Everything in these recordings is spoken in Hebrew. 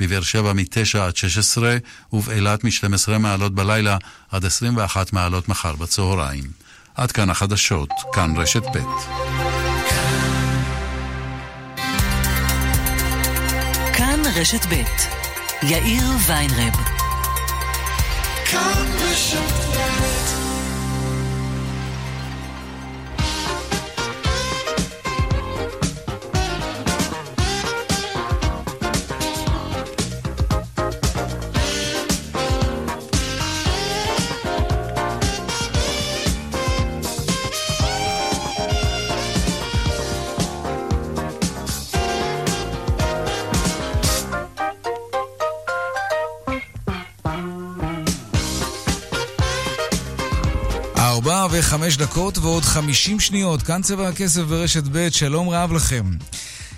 בבאר שבע מ-9 עד 16 ובאילת מ-12 מעלות בלילה עד 21 מעלות מחר בצהריים. עד כאן החדשות, כאן רשת ב'. כאן רשת ב' יאיר ויינרב. כאן רשת וחמש דקות ועוד חמישים שניות, כאן צבע הכסף ברשת ב', שלום רב לכם.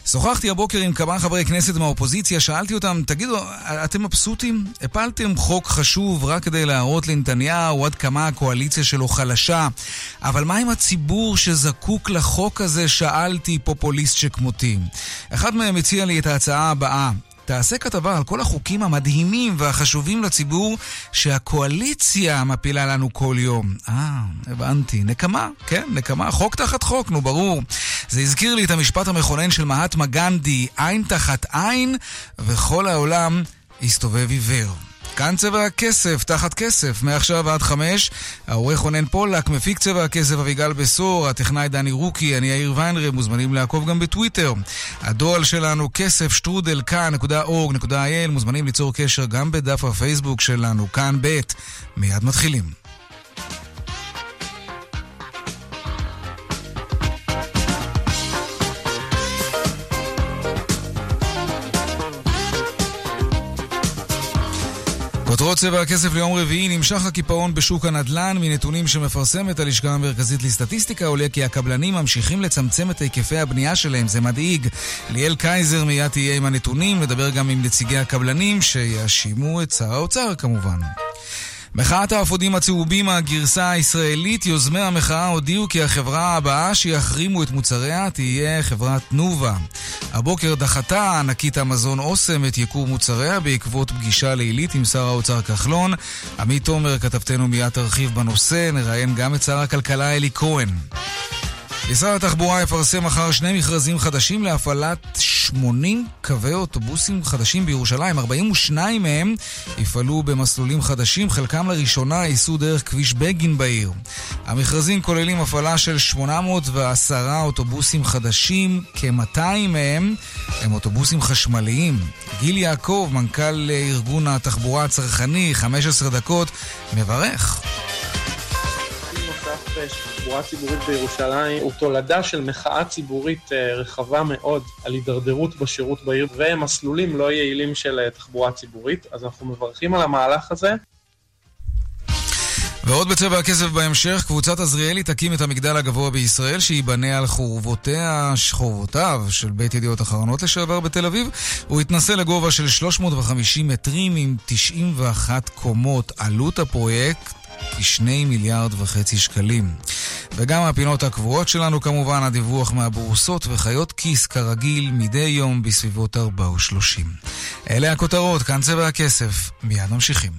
שוחחתי הבוקר עם כמה חברי כנסת מהאופוזיציה, שאלתי אותם, תגידו, אתם מבסוטים? הפלתם חוק חשוב רק כדי להראות לנתניהו עד כמה הקואליציה שלו חלשה, אבל מה עם הציבור שזקוק לחוק הזה? שאלתי פופוליסט שכמותי. אחד מהם הציע לי את ההצעה הבאה. תעשה כתבה על כל החוקים המדהימים והחשובים לציבור שהקואליציה מפילה לנו כל יום. אה, הבנתי. נקמה, כן, נקמה. חוק תחת חוק, נו ברור. זה הזכיר לי את המשפט המכונן של מהטמה גנדי, עין תחת עין, וכל העולם הסתובב עיוור. כאן צבע הכסף, תחת כסף, מעכשיו עד חמש. העורך רונן פולק, מפיק צבע הכסף אביגל בשור, הטכנאי דני רוקי, אני יאיר ויינרב, מוזמנים לעקוב גם בטוויטר. הדואל שלנו כסף שטרודל כאן.org.il, מוזמנים ליצור קשר גם בדף הפייסבוק שלנו, כאן ב'. מיד מתחילים. כותרות צבע הכסף ליום רביעי נמשך הקיפאון בשוק הנדל"ן מנתונים שמפרסמת הלשכה המרכזית לסטטיסטיקה עולה כי הקבלנים ממשיכים לצמצם את היקפי הבנייה שלהם, זה מדאיג. ליאל קייזר מיד תהיה עם הנתונים, נדבר גם עם נציגי הקבלנים שיאשימו את שר האוצר כמובן. מחאת האפודים הצהובים, הגרסה הישראלית, יוזמי המחאה הודיעו כי החברה הבאה שיחרימו את מוצריה תהיה חברת תנובה. הבוקר דחתה ענקית המזון אוסם את יקור מוצריה בעקבות פגישה לילית עם שר האוצר כחלון. עמית תומר, כתבתנו מיד תרחיב בנושא, נראיין גם את שר הכלכלה אלי כהן. משרד התחבורה יפרסם מחר שני מכרזים חדשים להפעלת 80 קווי אוטובוסים חדשים בירושלים. 42 מהם יפעלו במסלולים חדשים, חלקם לראשונה ייסעו דרך כביש בגין בעיר. המכרזים כוללים הפעלה של 810 אוטובוסים חדשים, כ-200 מהם הם אוטובוסים חשמליים. גיל יעקב, מנכ"ל ארגון התחבורה הצרכני, 15 דקות, מברך. תחבורה ציבורית בירושלים הוא תולדה של מחאה ציבורית אה, רחבה מאוד על הידרדרות בשירות בעיר ומסלולים לא יעילים של אה, תחבורה ציבורית, אז אנחנו מברכים על המהלך הזה. ועוד בצבע הכסף בהמשך, קבוצת עזריאלי תקים את המגדל הגבוה בישראל, שייבנה על חורבותיה, חורבותיו של בית ידיעות אחרונות לשעבר בתל אביב. הוא יתנסה לגובה של 350 מטרים עם 91 קומות. עלות הפרויקט כשני מיליארד וחצי שקלים. וגם הפינות הקבועות שלנו כמובן, הדיווח מהבורסות וחיות כיס כרגיל מדי יום בסביבות 4 ו-30. אלה הכותרות, כאן צבע הכסף. מיד ממשיכים.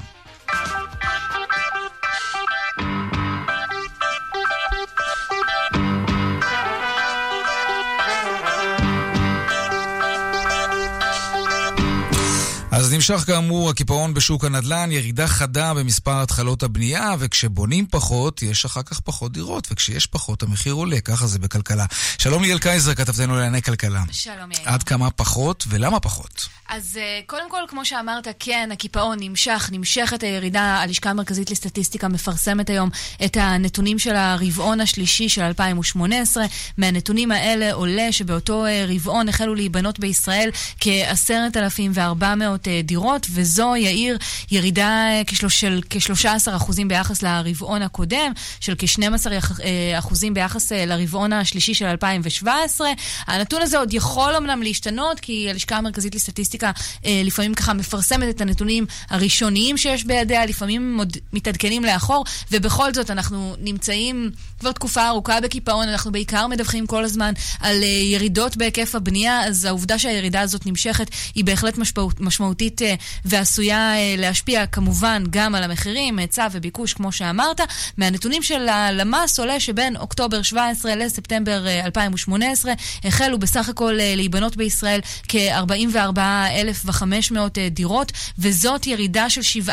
אז נמשך כאמור הקיפאון בשוק הנדל"ן, ירידה חדה במספר התחלות הבנייה, וכשבונים פחות, יש אחר כך פחות דירות, וכשיש פחות, המחיר עולה, ככה זה בכלכלה. שלום ליאל קייזר, כתבתנו לענייני כלכלה. שלום יאיר. עד כמה פחות, ולמה פחות? אז אה, קודם כל, כמו שאמרת, כן, הקיפאון נמשך, נמשכת הירידה. הלשכה המרכזית לסטטיסטיקה מפרסמת היום את הנתונים של הרבעון השלישי של 2018. מהנתונים האלה עולה שבאותו אה, רבעון החלו להיבנות בישראל כ-10,400 אה, דירות, וזו, יאיר, ירידה של כ-13% ביחס לרבעון הקודם, של כ-12% ביחס לרבעון השלישי של 2017. הנתון הזה עוד יכול אמנם להשתנות, כי הלשכה המרכזית לסטטיסטיקה אה, לפעמים ככה מפרסמת את הנתונים הראשוניים שיש בידיה, לפעמים עוד מתעדכנים לאחור, ובכל זאת אנחנו נמצאים כבר תקופה ארוכה בקיפאון, אנחנו בעיקר מדווחים כל הזמן על אה, ירידות בהיקף הבנייה, אז העובדה שהירידה הזאת נמשכת היא בהחלט משמעות, משמעותית. משמעותית ועשויה להשפיע כמובן גם על המחירים, היצע וביקוש, כמו שאמרת. מהנתונים של הלמ"ס עולה שבין אוקטובר 17 לספטמבר 2018 החלו בסך הכל להיבנות בישראל כ-44,500 דירות, וזאת ירידה של 17%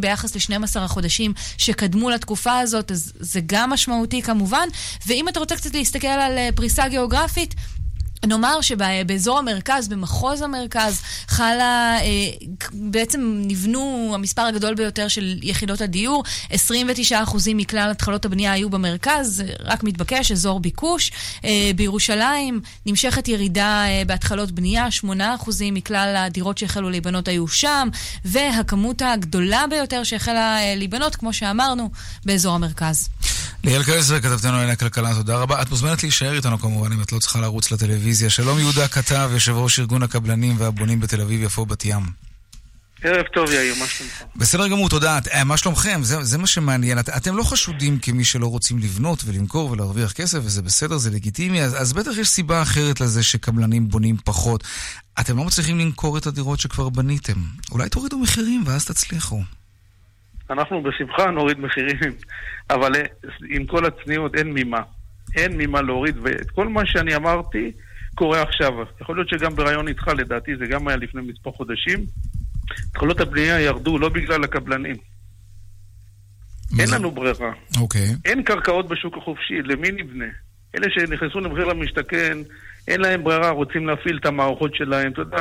ביחס ל-12 החודשים שקדמו לתקופה הזאת, אז זה גם משמעותי כמובן. ואם אתה רוצה קצת להסתכל על פריסה גיאוגרפית, נאמר שבאזור המרכז, במחוז המרכז, חלה, אה, בעצם נבנו המספר הגדול ביותר של יחידות הדיור, 29% מכלל התחלות הבנייה היו במרכז, רק מתבקש, אזור ביקוש. אה, בירושלים נמשכת ירידה אה, בהתחלות בנייה, 8% מכלל הדירות שהחלו להיבנות היו שם, והכמות הגדולה ביותר שהחלה להיבנות, כמו שאמרנו, באזור המרכז. ליאל קייסר, כתבתנו לענייני הכלכלה, תודה רבה. את מוזמנת להישאר איתנו כמובן, אם את לא צריכה לרוץ לטלוויזיה. שלום יהודה כתב, יושב ראש ארגון הקבלנים והבונים בתל אביב, יפו בת ים. ערב טוב, יאיר, מה שלומך? בסדר גמור, תודה. אה, מה שלומכם? זה, זה מה שמעניין. את, אתם לא חשודים כמי שלא רוצים לבנות ולמכור ולהרוויח כסף, וזה בסדר, זה לגיטימי, אז, אז בטח יש סיבה אחרת לזה שקבלנים בונים פחות. אתם לא מצליחים למכור את הדירות שכבר בניתם. אולי תורידו מחירים ואז תצליחו. אנחנו בשמחה נוריד מחירים, אבל אה, עם כל הצניעות אין ממה. אין ממה להוריד, ואת כל מה שאני אמרתי קורה עכשיו. יכול להיות שגם בריאיון איתך, לדעתי, זה גם היה לפני מספר חודשים. התחלות הבנייה ירדו לא בגלל הקבלנים. אין לנו ברירה. אוקיי. אין קרקעות בשוק החופשי, למי נבנה? אלה שנכנסו למחיר למשתכן, אין להם ברירה, רוצים להפעיל את המערכות שלהם. אתה יודע,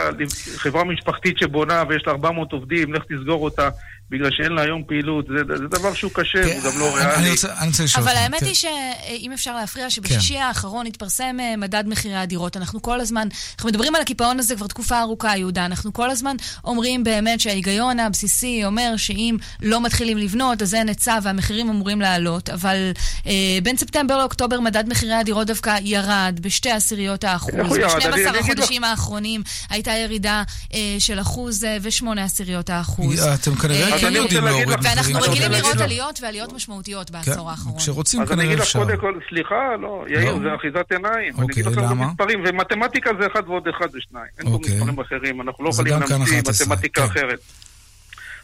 חברה משפחתית שבונה ויש לה 400 עובדים, לך תסגור אותה. בגלל שאין לה היום פעילות, זה, זה דבר שהוא קשה, כן, הוא גם לא ריאלי. אני רוצה, אני רוצה לשאול אבל האמת כן. היא שאם אפשר להפריע, שבשישי כן. האחרון התפרסם אה, מדד מחירי הדירות. אנחנו כל הזמן, אנחנו מדברים על הקיפאון הזה כבר תקופה ארוכה, יהודה. אנחנו כל הזמן אומרים באמת שההיגיון הבסיסי אומר שאם לא מתחילים לבנות, אז אין היצע והמחירים אמורים לעלות. אבל אה, בין ספטמבר לאוקטובר מדד מחירי הדירות דווקא ירד בשתי עשיריות האחוז. ב-12 החודשים האחרונים הייתה ירידה אה, של אחוז אה, ושמונה עשיריות האחוז. אתם כנראה כן יודעים להוריד מחירים. ואנחנו רגילים לראות עליות ועליות משמעותיות בעשור כן, האחרון. כשרוצים כנראה אפשר. אז אני אגיד לך קודם כל, סליחה, לא, יאיר, לא. זה אחיזת עיניים. אני אגיד אוקיי, לך מספרים, ומתמטיקה זה אחד ועוד אחד זה שניים. אין פה אוקיי. מספרים אחרים, אנחנו לא יכולים להמציא מתמטיקה כן. אחרת.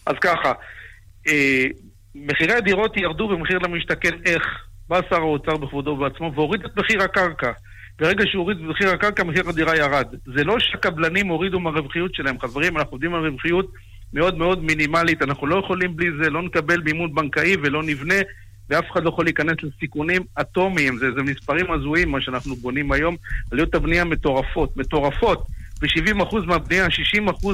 אז ככה, אה, מחירי הדירות ירדו במחיר למשתכן איך? בא שר האוצר בכבודו ובעצמו והוריד את מחיר הקרקע. ברגע שהוא הוריד את מחיר הקרקע, מחיר הדירה ירד. זה לא שהקבלנים הורידו מהרווחיות שלהם. חברים, אנחנו עובדים על רווחיות מאוד מאוד מינימלית. אנחנו לא יכולים בלי זה, לא נקבל מימון בנקאי ולא נבנה, ואף אחד לא יכול להיכנס לסיכונים אטומיים. זה, זה מספרים הזויים, מה שאנחנו בונים היום. עלויות הבנייה מטורפות, מטורפות. ב-70% מהבנייה, 60%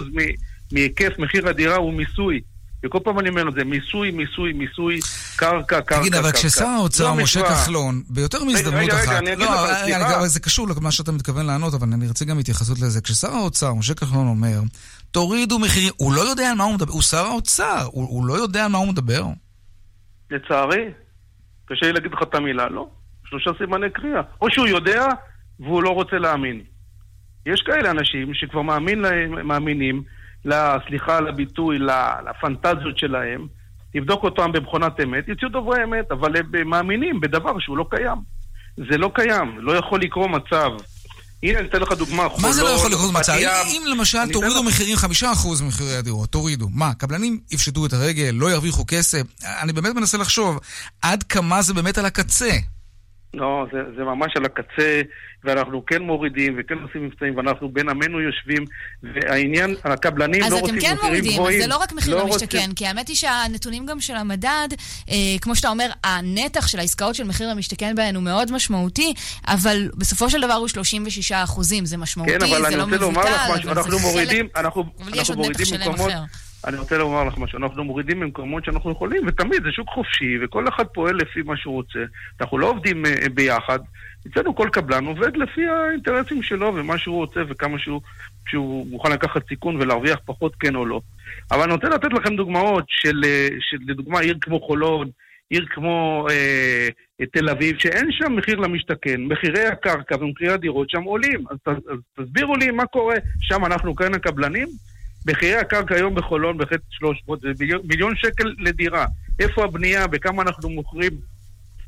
מהיקף מחיר הדירה הוא מיסוי. וכל פעם אני אומר את זה, מיסוי, מיסוי, מיסוי, קרקע, קרקע, תגיד, אבל כששר האוצר, משה כחלון, ביותר מהזדמנות אחת, רגע, אני אגיד לא, לך, סליחה. זה קשור למה שאתה מתכוון לענות, אבל אני רוצה גם התייחסות לזה. כששר האוצר, משה כחלון אומר, תורידו מחירים, הוא לא יודע על מה הוא מדבר, הוא שר האוצר, הוא, הוא לא יודע על מה הוא מדבר. לצערי, קשה לי להגיד לך את המילה, לא. שלושה סימני קריאה. או שהוא יודע, והוא לא רוצה להאמין. יש כאלה אנשים שכבר מאמין להם, מאמינים, סליחה על הביטוי, לפנטזיות שלהם, תבדוק אותם במכונת אמת, יצאו דוברי אמת, אבל הם מאמינים בדבר שהוא לא קיים. זה לא קיים, לא יכול לקרות מצב. הנה, אני אתן לך דוגמה. מה זה לא יכול לקרות מצב? אם למשל תורידו מחירים 5% ממחירי הדירות, תורידו. מה, קבלנים יפשטו את הרגל, לא ירוויחו כסף? אני באמת מנסה לחשוב עד כמה זה באמת על הקצה. לא, זה, זה ממש על הקצה, ואנחנו כן מורידים וכן עושים מבצעים, ואנחנו בין עמנו יושבים, והעניין, הקבלנים לא רוצים כן מחירים גבוהים. אז אתם כן מורידים, זה לא רק מחיר לא למשתכן, רוצים... כי האמת היא שהנתונים גם של המדד, אה, כמו שאתה אומר, הנתח של העסקאות של מחיר למשתכן בהן הוא מאוד משמעותי, אבל בסופו של דבר הוא 36 אחוזים, זה משמעותי, כן, זה לא מבוטל, אבל אנחנו מורידים, אנחנו, אבל יש עוד נתח שלם אחר. אני רוצה לומר לך משהו, אנחנו מורידים ממקומות שאנחנו יכולים, ותמיד זה שוק חופשי, וכל אחד פועל לפי מה שהוא רוצה. אנחנו לא עובדים uh, ביחד, אצלנו כל קבלן עובד לפי האינטרסים שלו ומה שהוא רוצה וכמה שהוא, שהוא מוכן לקחת סיכון ולהרוויח פחות כן או לא. אבל אני רוצה לתת לכם דוגמאות של, אה, של לדוגמה עיר כמו חולון, עיר כמו אה, תל אביב, שאין שם מחיר למשתכן, מחירי הקרקע ומחירי הדירות שם עולים. אז, אז תסבירו לי מה קורה, שם אנחנו כאן הקבלנים? מחירי הקרקע היום בחולון בחטא 300 זה מיליון, שקל לדירה. איפה הבנייה, בכמה אנחנו מוכרים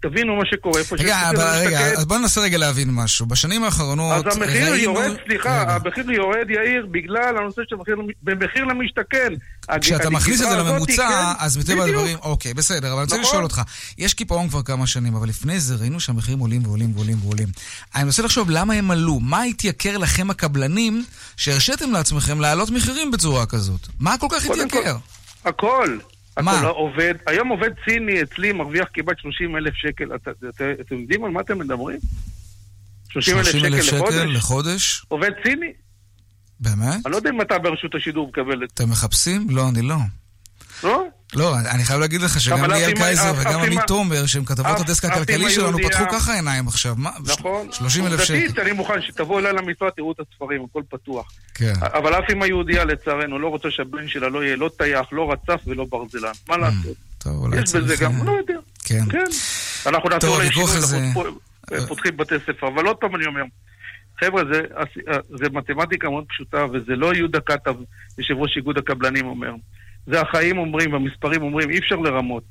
תבינו מה שקורה פה. רגע, אבל רגע, אז בוא ננסה רגע להבין משהו. בשנים האחרונות... אז המחיר ראינו... יורד, סליחה, המחיר יורד, יאיר, בגלל הנושא של מחיר, במחיר למשתכן. כשאתה מכניס את זה לממוצע, כן, אז מטבע הדברים... אוקיי, בסדר, אבל אני רוצה נכון. לשאול אותך. יש קיפאון כבר כמה שנים, אבל לפני זה ראינו שהמחירים עולים ועולים ועולים ועולים. אני מנסה לחשוב למה הם עלו. מה התייקר לכם הקבלנים שהרשיתם לעצמכם להעלות מחירים בצורה כזאת? מה כל כך התייקר? הכל. מה? לא עובד, היום עובד סיני אצלי מרוויח כמעט 30 אלף שקל. את, את, אתם יודעים על מה אתם מדברים? 30 אלף שקל, שקל לחודש? עובד סיני. באמת? אני לא יודע אם אתה ברשות השידור מקבל את זה. אתם מחפשים? לא, אני לא. לא? לא, אני חייב להגיד לך שגם ליאל קייזר וגם עמית תומר, שהם כתבות הדסק הכלכלי שלנו, פתחו ככה עיניים עכשיו. נכון. 30 אלף שקל. עובדתית, אני מוכן שתבואו אליי למשרד, תראו את הספרים, הכל פתוח. כן. אבל אף אמא יהודייה, לצערנו, לא רוצה שהבן שלה לא יהיה לא טייח, לא רצף ולא ברזלן. מה mm, לעשות? טוב, אולי צריך... יש בזה גם, לא יודע. כן. כן. אנחנו נעצור לישיבות, אנחנו פותחים בתי ספר. אבל עוד פעם אני אומר, חבר'ה, זה מתמטיקה מאוד פשוטה, וזה לא יהודה כתב, יושב ראש איגוד הקבלנים אומר. זה החיים אומרים, והמספרים אומרים, אי אפשר לרמות.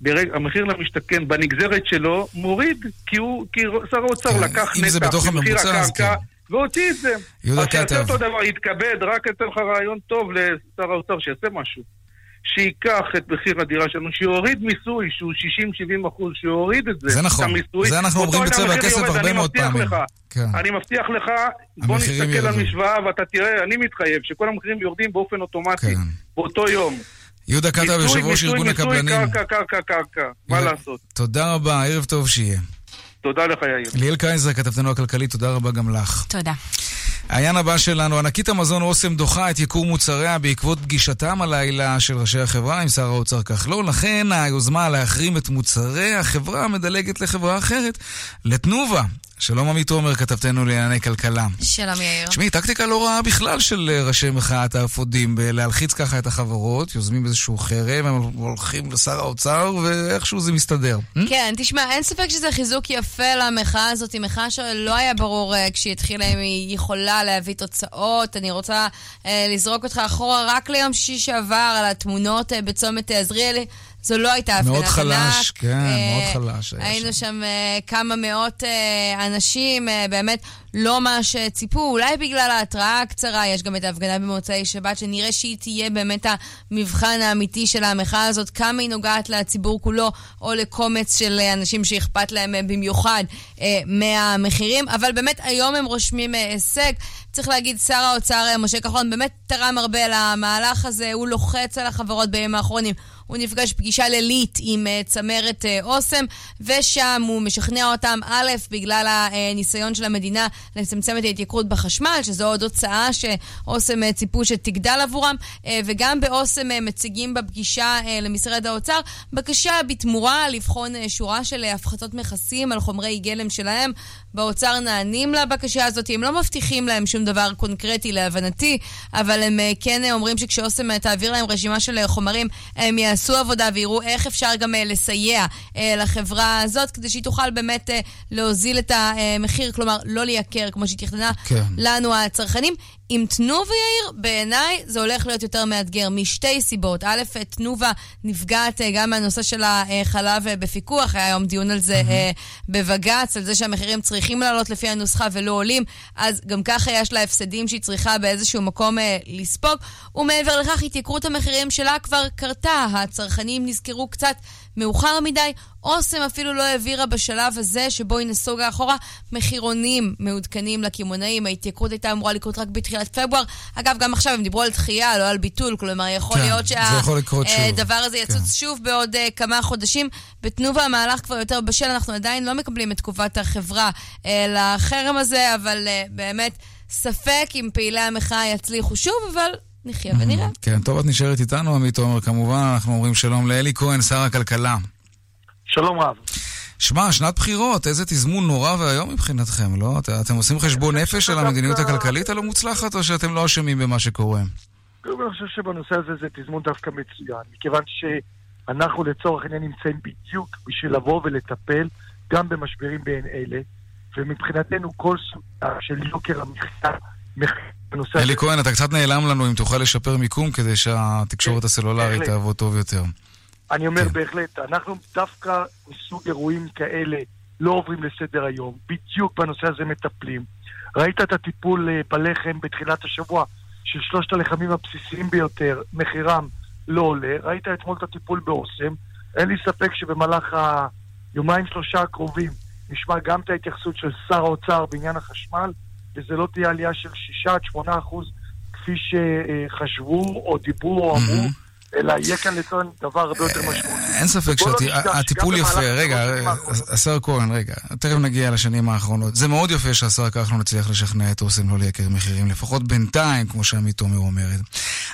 ברג, המחיר למשתכן בנגזרת שלו מוריד, כי, הוא, כי שר האוצר כן, לקח נתח ממחיר הקרקע כן. והוציא את זה. יהודה כתב. אז שיעשה אותו דבר, יתכבד, רק אתן לך רעיון טוב לשר האוצר, שיעשה משהו. שייקח את מחיר הדירה שלנו, שיוריד מיסוי שהוא 60-70 אחוז, שיוריד את זה. זה נכון, המיסוי. זה אנחנו אומרים בצבע הכסף הרבה מאוד פעמים. לך, כן. אני מבטיח לך, בוא נסתכל על משוואה ואתה תראה, אני מתחייב שכל המחירים יורדים באופן אוטומטי, כן. באותו יום. יהודה קטר, יושב ראש ארגון הקבלנים. מיסוי, מיסוי, קרקע, קרקע, קרקע, מה לעשות? תודה רבה, ערב טוב שיהיה. תודה לך, יאיר. ליאל קייזר, כתבתנו הכלכלית, תודה רבה גם לך. תודה. העניין הבא שלנו, ענקית המזון אוסם דוחה את ייקור מוצריה בעקבות פגישתם הלילה של ראשי החברה עם שר האוצר כחלון. לכן היוזמה להחרים את מוצרי החברה מדלגת לחברה אחרת, לתנובה. שלום עמית עומר, כתבתנו לענייני כלכלה. שלום יאיר. תשמעי, טקטיקה לא רעה בכלל של אה, ראשי מחאת האפודים, בלהלחיץ ככה את החברות, יוזמים איזשהו חרם, הם הולכים לשר האוצר, ואיכשהו זה מסתדר. אה? כן, תשמע, אין ספק שזה חיזוק יפה למחאה הזאת, היא מחאה שלא היה ברור uh, כשהיא התחילה אם היא יכולה להביא תוצאות. אני רוצה לזרוק אותך אחורה רק ליום שישי שעבר על התמונות בצומת עזריאלי. זו לא הייתה הפגנת ענק. מאוד חלש, כן, אה, מאוד חלש. היינו שם, שם אה, כמה מאות אה, אנשים, אה, באמת לא מה שציפו, אולי בגלל ההתראה הקצרה, יש גם את ההפגנה במוצאי שבת, שנראה שהיא תהיה באמת המבחן האמיתי של המחאה הזאת, כמה היא נוגעת לציבור כולו, או לקומץ של אנשים שאכפת להם אה, במיוחד אה, מהמחירים, אבל באמת היום הם רושמים אה, הישג. צריך להגיד, שר האוצר אה, משה כחלון באמת תרם הרבה למהלך הזה, הוא לוחץ על החברות בימים האחרונים. הוא נפגש פגישה לילית עם uh, צמרת uh, אוסם, ושם הוא משכנע אותם, א', בגלל הניסיון של המדינה לצמצם את ההתייקרות בחשמל, שזו עוד הוצאה שאוסם uh, ציפו שתגדל עבורם, וגם באוסם מציגים בפגישה למשרד האוצר בקשה בתמורה לבחון שורה של הפחתות מכסים על חומרי גלם שלהם. באוצר נענים לבקשה הזאת, הם לא מבטיחים להם שום דבר קונקרטי להבנתי, אבל הם uh, כן uh, אומרים שכשאוסם uh, תעביר להם רשימה של חומרים, הם יעשו... עבודה ויראו איך אפשר גם אה, לסייע אה, לחברה הזאת, כדי שהיא תוכל באמת אה, להוזיל את המחיר, כלומר, לא לייקר כמו שהיא תכננה כן. לנו הצרכנים. עם תנובה יאיר, בעיניי זה הולך להיות יותר מאתגר משתי סיבות. א', תנובה נפגעת גם מהנושא של החלב בפיקוח, היה היום דיון על זה mm-hmm. בבג"ץ, על זה שהמחירים צריכים לעלות לפי הנוסחה ולא עולים, אז גם ככה יש לה הפסדים שהיא צריכה באיזשהו מקום לספוג. ומעבר לכך, התייקרות המחירים שלה כבר קרתה. הצרכנים נזכרו קצת מאוחר מדי. אוסם אפילו לא העבירה בשלב הזה, שבו היא נסוגה אחורה, מחירונים מעודכנים לקמעונאים. ההתייקרות הייתה אמורה לקרות רק בתחילת פברואר. אגב, גם עכשיו הם דיברו על דחייה, לא על ביטול. כלומר, יכול כן, להיות שהדבר הזה יצוץ כן. שוב בעוד uh, כמה חודשים. בתנובה המהלך כבר יותר בשל, אנחנו עדיין לא מקבלים את תגובת החברה uh, לחרם הזה, אבל uh, באמת... ספק אם פעילי המחאה יצליחו שוב, אבל נחיה ונראה. כן, טוב, את נשארת איתנו, עמית עומר, כמובן. אנחנו אומרים שלום לאלי כהן, שר הכלכלה. שלום רב. שמע, שנת בחירות, איזה תזמון נורא ואיום מבחינתכם, לא? את, אתם עושים חשבון נפש של המדיניות הכלכלית הלא מוצלחת, או שאתם לא אשמים במה שקורה? אני חושב שבנושא הזה זה תזמון דווקא מצוין, מכיוון שאנחנו לצורך העניין נמצאים בדיוק בשביל לבוא ולטפל גם במשברים בין אלה, ומבחינתנו כל סוגיה של יוקר המחיה בנושא... אלי כהן, אתה קצת נעלם לנו, אם תוכל לשפר מיקום כדי שהתקשורת הסלולרית תעבוד טוב יותר. אני אומר כן. בהחלט, אנחנו דווקא מסוג אירועים כאלה לא עוברים לסדר היום, בדיוק בנושא הזה מטפלים. ראית את הטיפול אה, בלחם בתחילת השבוע של שלושת הלחמים הבסיסיים ביותר, מחירם לא עולה. ראית אתמול את הטיפול באוסם. אין לי ספק שבמהלך היומיים שלושה הקרובים נשמע גם את ההתייחסות של שר האוצר בעניין החשמל, וזה לא תהיה עלייה של 6 עד 8 אחוז כפי שחשבו או דיברו או אמרו. אלא יהיה כאן לצורך דבר הרבה יותר משמעותי. אין ספק שהטיפול יפה. רגע, השר כהן, רגע, תכף נגיע לשנים האחרונות. זה מאוד יפה שהשר כחלון הצליח לשכנע את אוסם לא לייקר מחירים, לפחות בינתיים, כמו שעמית תומר אומרת.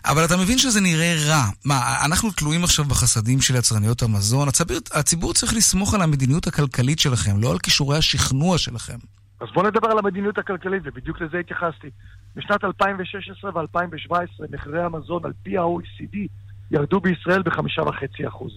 אבל אתה מבין שזה נראה רע. מה, אנחנו תלויים עכשיו בחסדים של יצרניות המזון? הציבור צריך לסמוך על המדיניות הכלכלית שלכם, לא על כישורי השכנוע שלכם. אז בואו נדבר על המדיניות הכלכלית, ובדיוק לזה התייחסתי. בשנת 2016 ו-2017 מחירי המזון על פי ה-OECD ירדו בישראל בחמישה וחצי אחוז.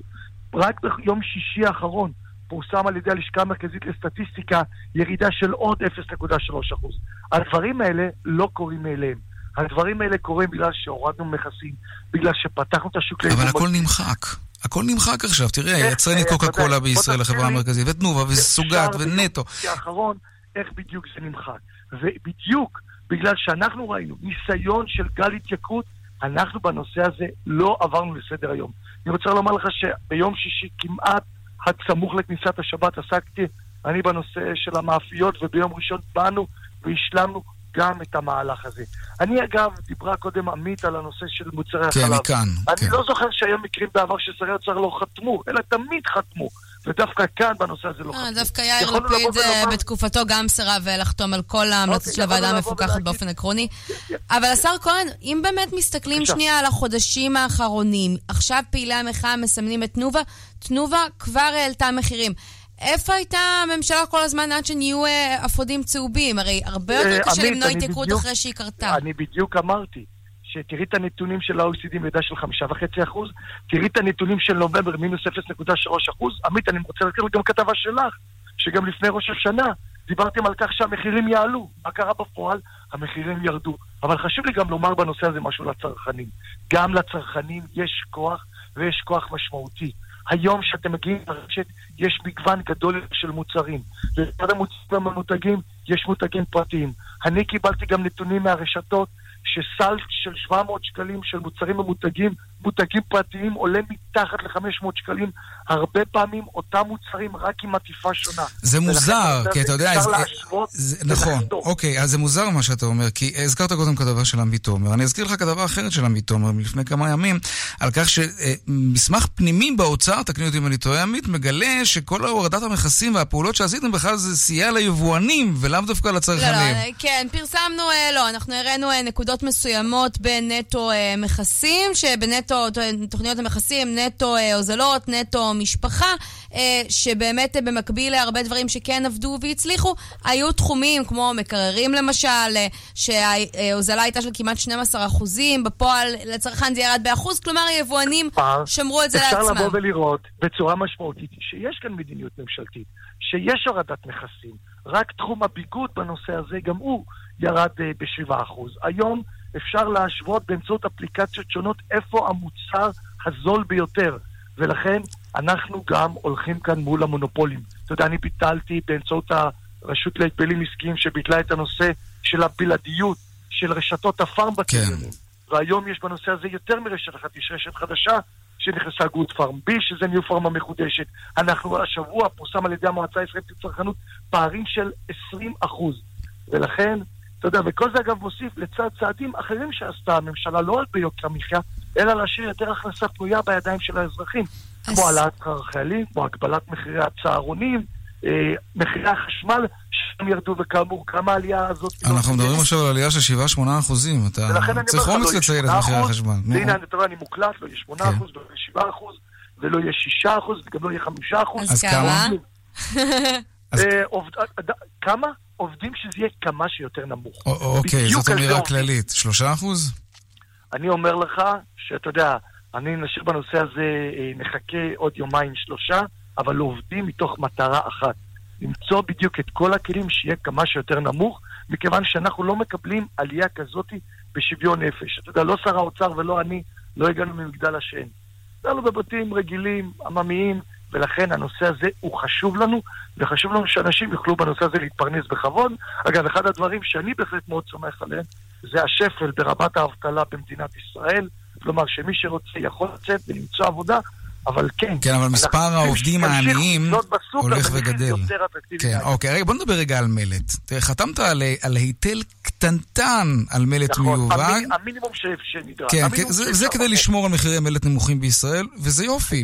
רק ביום שישי האחרון פורסם על ידי הלשכה המרכזית לסטטיסטיקה ירידה של עוד 0.3 אחוז. הדברים האלה לא קורים מאליהם. הדברים האלה קורים בגלל שהורדנו מכסים, בגלל שפתחנו את השוק... אבל הכל נמחק. הכל נמחק עכשיו, תראה, יצרנית קוקה קולה בישראל, החברה המרכזית, ותנובה, וסוגת, ונטו. האחרון, איך בדיוק זה נמחק. ובדיוק בגלל שאנחנו ראינו ניסיון של גל התייקרות אנחנו בנושא הזה לא עברנו לסדר היום. אני רוצה לומר לך שביום שישי כמעט עד סמוך לכניסת השבת עסקתי אני בנושא של המאפיות, וביום ראשון באנו והשלמנו גם את המהלך הזה. אני אגב, דיברה קודם עמית על הנושא של מוצרי כן, החלב. כן, מכאן. אני כן. לא זוכר שהיו מקרים בעבר ששרי האוצר לא חתמו, אלא תמיד חתמו. ודווקא כאן בנושא הזה לא אה, חתמו. דווקא יאיר לפיד אה, בתקופתו גם סירב אה, לחתום על כל ההמלצות אוקיי, של הוועדה המפוקחת באופן עקרוני. אבל השר כהן, אם באמת מסתכלים שנייה על החודשים האחרונים, עכשיו פעילי המחאה מסמנים את תנובה, תנובה כבר העלתה מחירים. איפה הייתה הממשלה כל הזמן עד שנהיו אפודים צהובים? הרי הרבה יותר קשה למנוע התייקרות אחרי שהיא קרתה. אני בדיוק אמרתי. שתראי את הנתונים של ה-OECD מידע של חמישה וחצי אחוז, תראי את הנתונים של נובמבר מינוס 0.3 אחוז. עמית, אני רוצה להזכיר גם כתבה שלך, שגם לפני ראש השנה דיברתם על כך שהמחירים יעלו. מה קרה בפועל? המחירים ירדו. אבל חשוב לי גם לומר בנושא הזה משהו לצרכנים. גם לצרכנים יש כוח ויש כוח משמעותי. היום כשאתם מגיעים לרשת יש מגוון גדול של מוצרים. ולצד המוצרים הממותגים יש מותגים פרטיים. אני קיבלתי גם נתונים מהרשתות שסל של 700 שקלים של מוצרים ממותגים, מותגים פרטיים, עולה מתחת ל-500 שקלים. הרבה פעמים אותם מוצרים רק עם עטיפה שונה. זה מוזר, כי אתה יודע... אפשר להשוות נכון, אוקיי, אז זה מוזר מה שאתה אומר, כי הזכרת קודם כתבה של עמית תומר. אני אזכיר לך כתבה אחרת של עמית תומר מלפני כמה ימים, על כך שמסמך פנימי באוצר, תקני אותי אם אני טועה עמית, מגלה שכל הורדת המכסים והפעולות שעשיתם בכלל זה סייע ליבואנים ולאו דווקא לצרכנים. לא, לא, כן, פרסמנו, אה, לא, אנחנו הראינו אה, נקודות מסוימות בנטו אה, מכסים, שבנטו, תוכניות המכסים, נטו אה, הוזלות, נטו משפחה, אה, שבאמת במקביל להרבה דברים שכן עבדו והצליחו, היו תחומים כמו מקררים למשל, שההוזלה הייתה של כמעט 12 אחוזים, בפועל לצרכן זה ירד באחוז, כלומר היבואנים שמרו את זה אפשר לעצמם. אפשר לבוא ולראות בצורה משמעותית שיש כאן מדיניות ממשלתית, שיש הורדת מכסים, רק תחום הביגוד בנושא הזה, גם הוא ירד ב-7%. היום אפשר להשוות באמצעות אפליקציות שונות איפה המוצר הזול ביותר. ולכן אנחנו גם הולכים כאן מול המונופולים. אתה יודע, אני ביטלתי באמצעות הרשות להגבלים עסקיים שביטלה את הנושא של הבלעדיות של רשתות הפארם בקניונים. כן. והיום יש בנושא הזה יותר מרשת אחת, יש רשת חדשה שנכנסה גוד פארם בי, שזה ניו פארם המחודשת. אנחנו השבוע פורסם על ידי המועצה הישראלית לצרכנות פערים של 20 אחוז. ולכן אתה יודע, וכל זה אגב מוסיף לצד צעדים אחרים שעשתה הממשלה, לא רק ביוקר המחיה, אלא להשאיר יותר הכנסה פנויה בידיים של האזרחים. אז... כמו העלאת שכר החיילים, כמו הגבלת מחירי הצהרונים, אה, מחירי החשמל, שהם ירדו, וכאמור, גם העלייה הזאת... אנחנו מדברים עכשיו על עלייה של 7-8 אחוזים. אתה צריך אומץ לציין את מחירי החשמל. והנה, אתה רואה, אני מוקלט, לא יהיה 8 אחוז, לא יהיה 7 אחוז, ולא יהיה 6 אחוז, וגם לא יהיה 5 אחוז. אז כמה? כמה? עובדים שזה יהיה כמה שיותר נמוך. אוקיי, זאת אמירה כללית. שלושה אחוז? אני אומר לך שאתה יודע, אני נשאיר בנושא הזה, אה, נחכה עוד יומיים שלושה, אבל עובדים מתוך מטרה אחת. למצוא בדיוק את כל הכלים שיהיה כמה שיותר נמוך, מכיוון שאנחנו לא מקבלים עלייה כזאת בשוויון נפש. אתה יודע, לא שר האוצר ולא אני, לא הגענו ממגדל השן. גרנו בבתים רגילים, עממיים, ולכן הנושא הזה הוא חשוב לנו, וחשוב לנו שאנשים יוכלו בנושא הזה להתפרנס בכבוד. אגב, אחד הדברים שאני בהחלט מאוד סומך עליהם, זה השפל ברמת האבטלה במדינת ישראל. כלומר, שמי שרוצה יכול לצאת ולמצוא עבודה, אבל כן. כן, אבל מספר העובדים העניים הולך וגדל. כן, אוקיי, רגע, בוא נדבר רגע על מלט. תראה, חתמת על, על היטל קטנטן על מלט נכון, מיובא. נכון, המינימום שנדרש. כן, כן זה, זה כדי לשמור על מחירי מלט נמוכים בישראל, וזה יופי.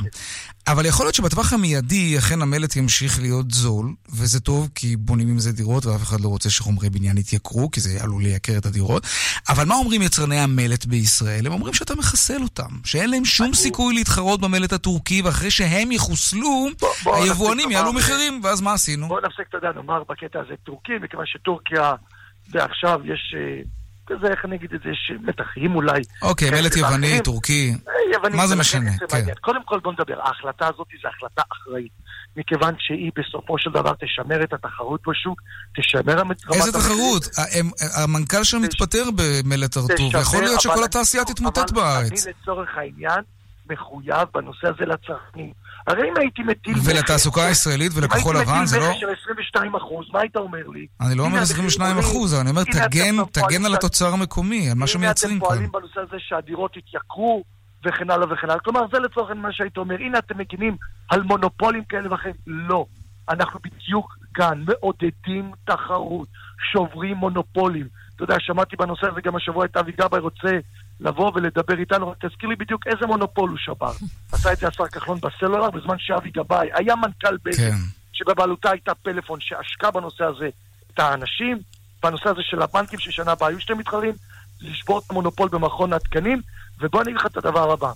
אבל יכול להיות שבטווח המיידי אכן המלט ימשיך להיות זול, וזה טוב כי בונים עם זה דירות ואף אחד לא רוצה שחומרי בניין יתייקרו, כי זה עלול לייקר את הדירות. אבל מה אומרים יצרני המלט בישראל? הם אומרים שאתה מחסל אותם, שאין להם שום סיכוי להתחרות במלט הטורקי, ואחרי שהם יחוסלו, היבואנים יעלו מחירים, ואז מה עשינו? בואו נפסיק, אתה יודע, נאמר בקטע הזה טורקי, מכיוון שטורקיה, ועכשיו יש... אה, כזה, איך אני אגיד את זה, יש מתחים אולי. אוקיי, מלט יווני, טורקי, אה, מה זה משנה? כן. קודם כל בוא נדבר, ההחלטה הזאת זו החלטה אחראית. מכיוון שהיא בסופו של דבר תשמר את התחרות בשוק, תשמר רמת... איזה תחרות? המנכ"ל שם מתפטר במלט הרטוב, ויכול להיות שכל התעשייה תתמוטט בארץ. אני לצורך העניין מחויב בנושא הזה לצרכנים. הרי אם הייתי מטיל... ולתעסוקה הישראלית ולכחול לבן, זה לא... אם הייתי מטיל מכס של 22 אחוז, מה היית אומר לי? אני לא אומר 22 אחוז, אני אומר תגן על התוצר המקומי, על מה שמייצרים כאן. הנה אתם פועלים בנושא הזה שהדירות יתייקרו וכן הלאה וכן הלאה. כלומר, זה לצורך מה שהיית אומר. הנה אתם מגינים על מונופולים כאלה ואחרים. לא. אנחנו בדיוק כאן מעודדים תחרות, שוברים מונופולים. אתה יודע, שמעתי בנושא הזה גם השבוע את אבי גבאי רוצה לבוא ולדבר איתנו, תזכיר לי בדיוק איזה מונופול הוא שבר. עשה את זה השר כחלון בסלולר בזמן שאבי גבאי היה מנכ"ל בזק, כן. שבבעלותה הייתה פלאפון שעשקה בנושא הזה את האנשים, בנושא הזה של הבנקים ששנה הבאה היו שתי מתחרים, לשבור את המונופול במכון התקנים, ובוא אני אגיד לך את הדבר הבא.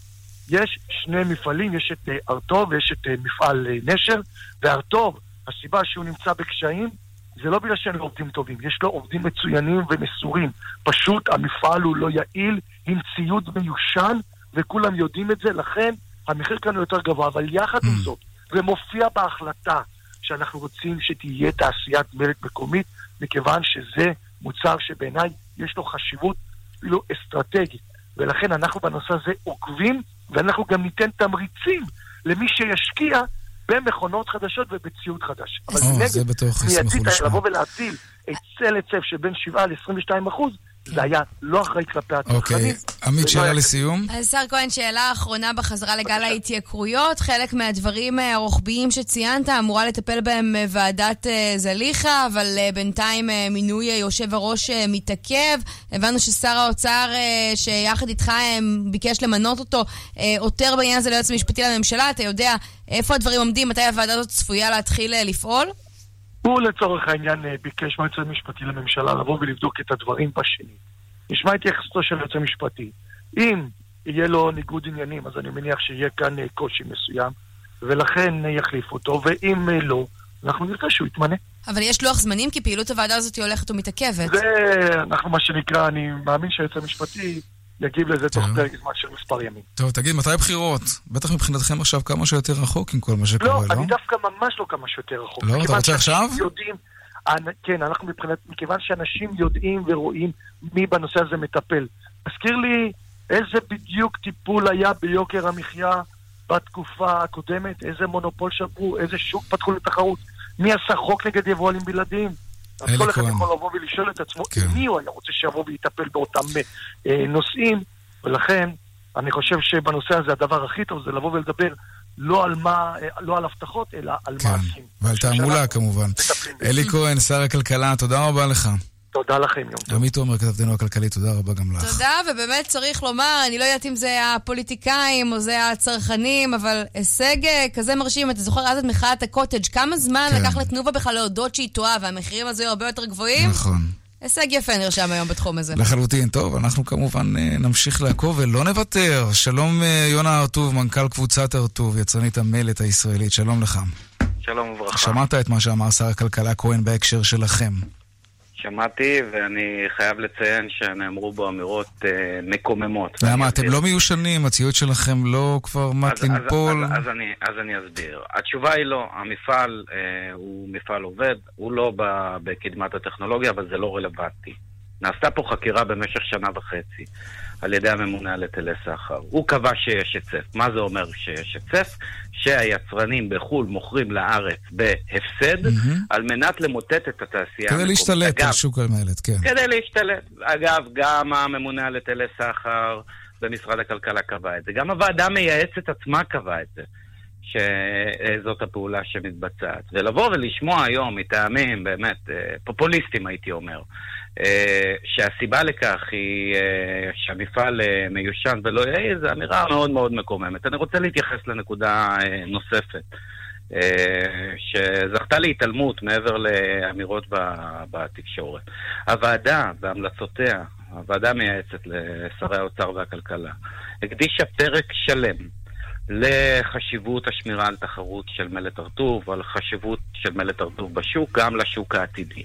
יש שני מפעלים, יש את ארטוב ויש את מפעל אה, נשר, וארטוב, הסיבה שהוא נמצא בקשיים, זה לא בגלל שאין לו עובדים טובים, יש לו עובדים מצוינים ומסורים. פשוט המפעל הוא לא יעיל, עם ציוד מיושן, וכולם יודעים את זה, לכן המחיר כאן הוא יותר גבוה. אבל יחד עם mm. זאת, זה מופיע בהחלטה שאנחנו רוצים שתהיה תעשיית מלט מקומית, מכיוון שזה מוצר שבעיניי יש לו חשיבות אפילו אסטרטגית. ולכן אנחנו בנושא הזה עוקבים, ואנחנו גם ניתן תמריצים למי שישקיע במכונות חדשות ובציוד חדש. אבל נגד, מייצית לבוא ולהטיל היצל היצף שבין 7 ל-22 אחוז, זה היה לא אחראי כלפי הצרכנים. אוקיי, עמית, שאלה לסיום. השר כהן, שאלה אחרונה בחזרה לגל ההתייקרויות. חלק מהדברים אה, הרוחביים שציינת אמורה לטפל בהם אה, ועדת אה, זליכה, אבל בינתיים מינוי יושב הראש מתעכב. הבנו ששר האוצר, שיחד איתך ביקש למנות אותו, עותר בעניין הזה ליועץ המשפטי לממשלה. אתה יודע איפה הדברים עומדים? מתי הוועדה הזאת צפויה להתחיל לפעול? הוא לצורך העניין אה, ביקש מהיועץ המשפטי לממשלה לבוא ולבדוק את הדברים בשני. נשמע התייחסותו של היועץ המשפטי. אם יהיה לו ניגוד עניינים, אז אני מניח שיהיה כאן אה, קושי מסוים, ולכן אה, יחליף אותו, ואם לא, אנחנו נרצה שהוא יתמנה. אבל יש לוח זמנים? כי פעילות הוועדה הזאת הולכת ומתעכבת. זה, אנחנו, מה שנקרא, אני מאמין שהיועץ המשפטי יגיב לזה תוך פרק זמן של מספר ימים. טוב, תגיד, מתי בחירות? בטח מבחינתכם עכשיו כמה שיותר רחוק עם כל מה שקורה, לא? לא, אני דווקא ממש לא כמה שיותר רחוק. לא, אתה רוצה עכשיו? יודעים, כן, אנחנו מבחינת, מכיוון שאנשים יודעים ורואים מי בנושא הזה מטפל. תזכיר לי איזה בדיוק טיפול היה ביוקר המחיה בתקופה הקודמת, איזה מונופול שברו, איזה שוק פתחו לתחרות, מי עשה חוק נגד יבואנים בלעדיים. אז כל אחד יכול לבוא ולשאול את עצמו כן. מי הוא היה רוצה שיבוא ויטפל באותם אה, נושאים, ולכן אני חושב שבנושא הזה הדבר הכי טוב זה לבוא ולדבר לא על מה, אה, לא על הבטחות, אלא על כן. מעשים. ועל תעמולה כמובן. אלי כהן, שר הכלכלה, תודה רבה לך. תודה לכם, יום טוב. עמית עומר, כתבתנו הכלכלית, תודה רבה גם לך. תודה, ובאמת צריך לומר, אני לא יודעת אם זה הפוליטיקאים או זה הצרכנים, אבל הישג אה, כזה מרשים. אתה זוכר אז את מחאת הקוטג', כמה זמן כן. לקח לתנובה בכלל להודות שהיא טועה, והמחירים הזו הרבה יותר גבוהים? נכון. הישג יפה נרשם היום בתחום הזה. לחלוטין. טוב, אנחנו כמובן אה, נמשיך לעקוב ולא נוותר. שלום אה, יונה הרטוב, מנכ"ל קבוצת הרטוב, יצרנית המלט הישראלית. שלום לך. שלום וברכה. שמעת את מה שאמר שר הכלכלה כהן בהקשר שלכם. שמעתי, ואני חייב לציין שנאמרו בו אמירות אה, מקוממות. למה? אתם לא מיושנים? הציוד שלכם לא כבר מת לנפול? אז, אז, אז, אני, אז אני אסביר. התשובה היא לא. המפעל אה, הוא מפעל עובד, הוא לא בקדמת הטכנולוגיה, אבל זה לא רלוונטי. נעשתה פה חקירה במשך שנה וחצי. על ידי הממונה על היטלי סחר. הוא קבע שיש היצף. מה זה אומר שיש היצף? שהיצרנים בחו"ל מוכרים לארץ בהפסד, mm-hmm. על מנת למוטט את התעשייה. כדי להשתלט על שוק המלט, כן. כדי להשתלט. אגב, גם הממונה על היטלי סחר במשרד הכלכלה קבע את זה. גם הוועדה המייעצת עצמה קבעה את זה. שזאת הפעולה שמתבצעת. ולבוא ולשמוע היום מטעמים באמת אה, פופוליסטיים, הייתי אומר, שהסיבה לכך היא אה, שהמפעל מיושן ולא יעיל, זו אמירה מאוד מאוד מקוממת. אני רוצה להתייחס לנקודה נוספת. שזכתה להתעלמות מעבר לאמירות בתקשורת. הוועדה והמלצותיה, הוועדה המייעצת לשרי האוצר והכלכלה, הקדישה פרק שלם לחשיבות השמירה על תחרות של מלט הרטוב, על חשיבות של מלט הרטוב בשוק, גם לשוק העתידי.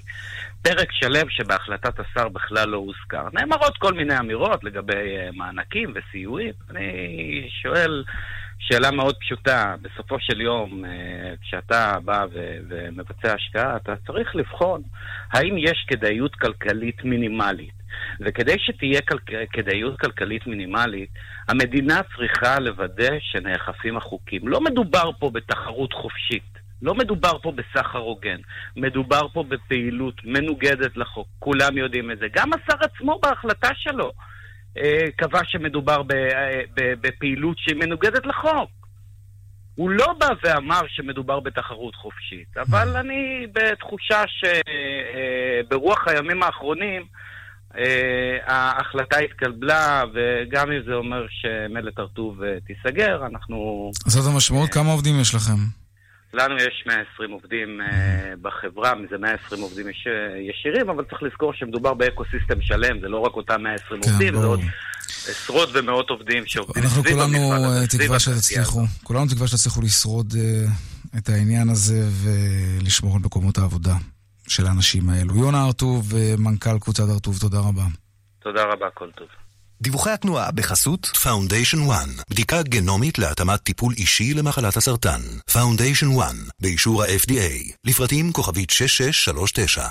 פרק שלם שבהחלטת השר בכלל לא הוזכר. נאמרות כל מיני אמירות לגבי אה, מענקים וסיועים. אני שואל שאלה מאוד פשוטה, בסופו של יום, אה, כשאתה בא ומבצע השקעה, אתה צריך לבחון האם יש כדאיות כלכלית מינימלית. וכדי שתהיה כל... כדאיות כלכלית מינימלית, המדינה צריכה לוודא שנאכפים החוקים. לא מדובר פה בתחרות חופשית. לא מדובר פה בסחר הוגן, מדובר פה בפעילות מנוגדת לחוק, כולם יודעים את זה. גם השר עצמו בהחלטה שלו אה, קבע שמדובר אה, בפעילות שהיא מנוגדת לחוק. הוא לא בא ואמר שמדובר בתחרות חופשית, אבל אני בתחושה שברוח אה, הימים האחרונים, אה, ההחלטה התקבלה, וגם אם זה אומר שמלט הרטוב אה, תיסגר, אנחנו... זאת המשמעות, כמה עובדים יש לכם? לנו יש 120 עובדים בחברה, מזה 120 עובדים ישירים, אבל צריך לזכור שמדובר באקו-סיסטם שלם, זה לא רק אותם 120 כן, עובדים, זה עוד עשרות ומאות עובדים שעובדים. אנחנו כולנו תקווה שתצליחו, כולנו תקווה שתצליחו לשרוד את העניין הזה ולשמור על מקומות העבודה. של האנשים האלו. יונה ארטוב, מנכ"ל קבוצת ארטוב, תודה רבה. תודה רבה, כל טוב. דיווחי התנועה בחסות Foundation One, בדיקה גנומית להתאמת טיפול אישי למחלת הסרטן. Foundation One, באישור ה-FDA, לפרטים כוכבית 6639.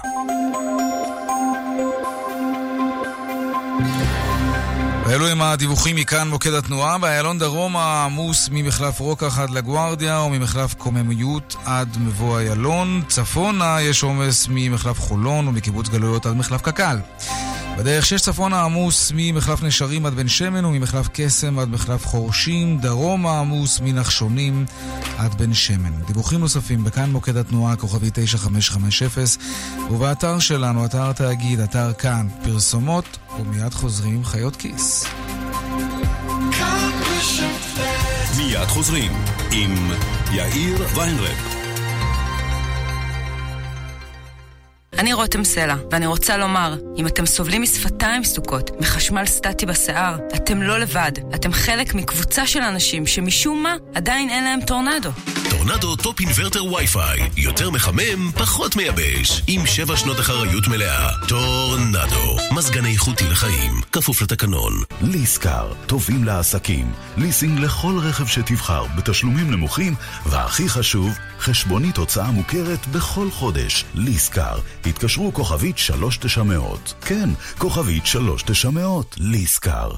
ואלו הם הדיווחים מכאן מוקד התנועה. באיילון דרומה עמוס ממחלף רוקח עד לגוארדיה או ממחלף קוממיות עד מבוא איילון. צפונה יש עומס ממחלף חולון ומקיבוץ גלויות עד מחלף קק"ל. בדרך שש צפונה עמוס ממחלף נשרים עד בן שמן וממחלף קסם עד מחלף חורשים, דרומה עמוס מנחשונים עד בן שמן. דיווחים נוספים בכאן מוקד התנועה כוכבי 9550 ובאתר שלנו, אתר התאגיד, אתר כאן, פרסומות ומיד חוזרים חיות כיס. מיד חוזרים עם יאיר ויינרב. אני רותם סלע, ואני רוצה לומר, אם אתם סובלים משפתיים סדוקות, מחשמל סטטי בשיער, אתם לא לבד. אתם חלק מקבוצה של אנשים שמשום מה עדיין אין להם טורנדו. טורנדו טופ אינוורטר WiFi. יותר מחמם, פחות מייבש. עם שבע שנות אחריות מלאה. טורנדו. מזגן איכותי לחיים. כפוף לתקנון. ליסקר. טובים לעסקים. ליסינג לכל רכב שתבחר, בתשלומים נמוכים, והכי חשוב, חשבונית הוצאה מוכרת בכל חודש. ליסקר. התקשרו כוכבית 3900. כן, כוכבית 3900. ליסקר.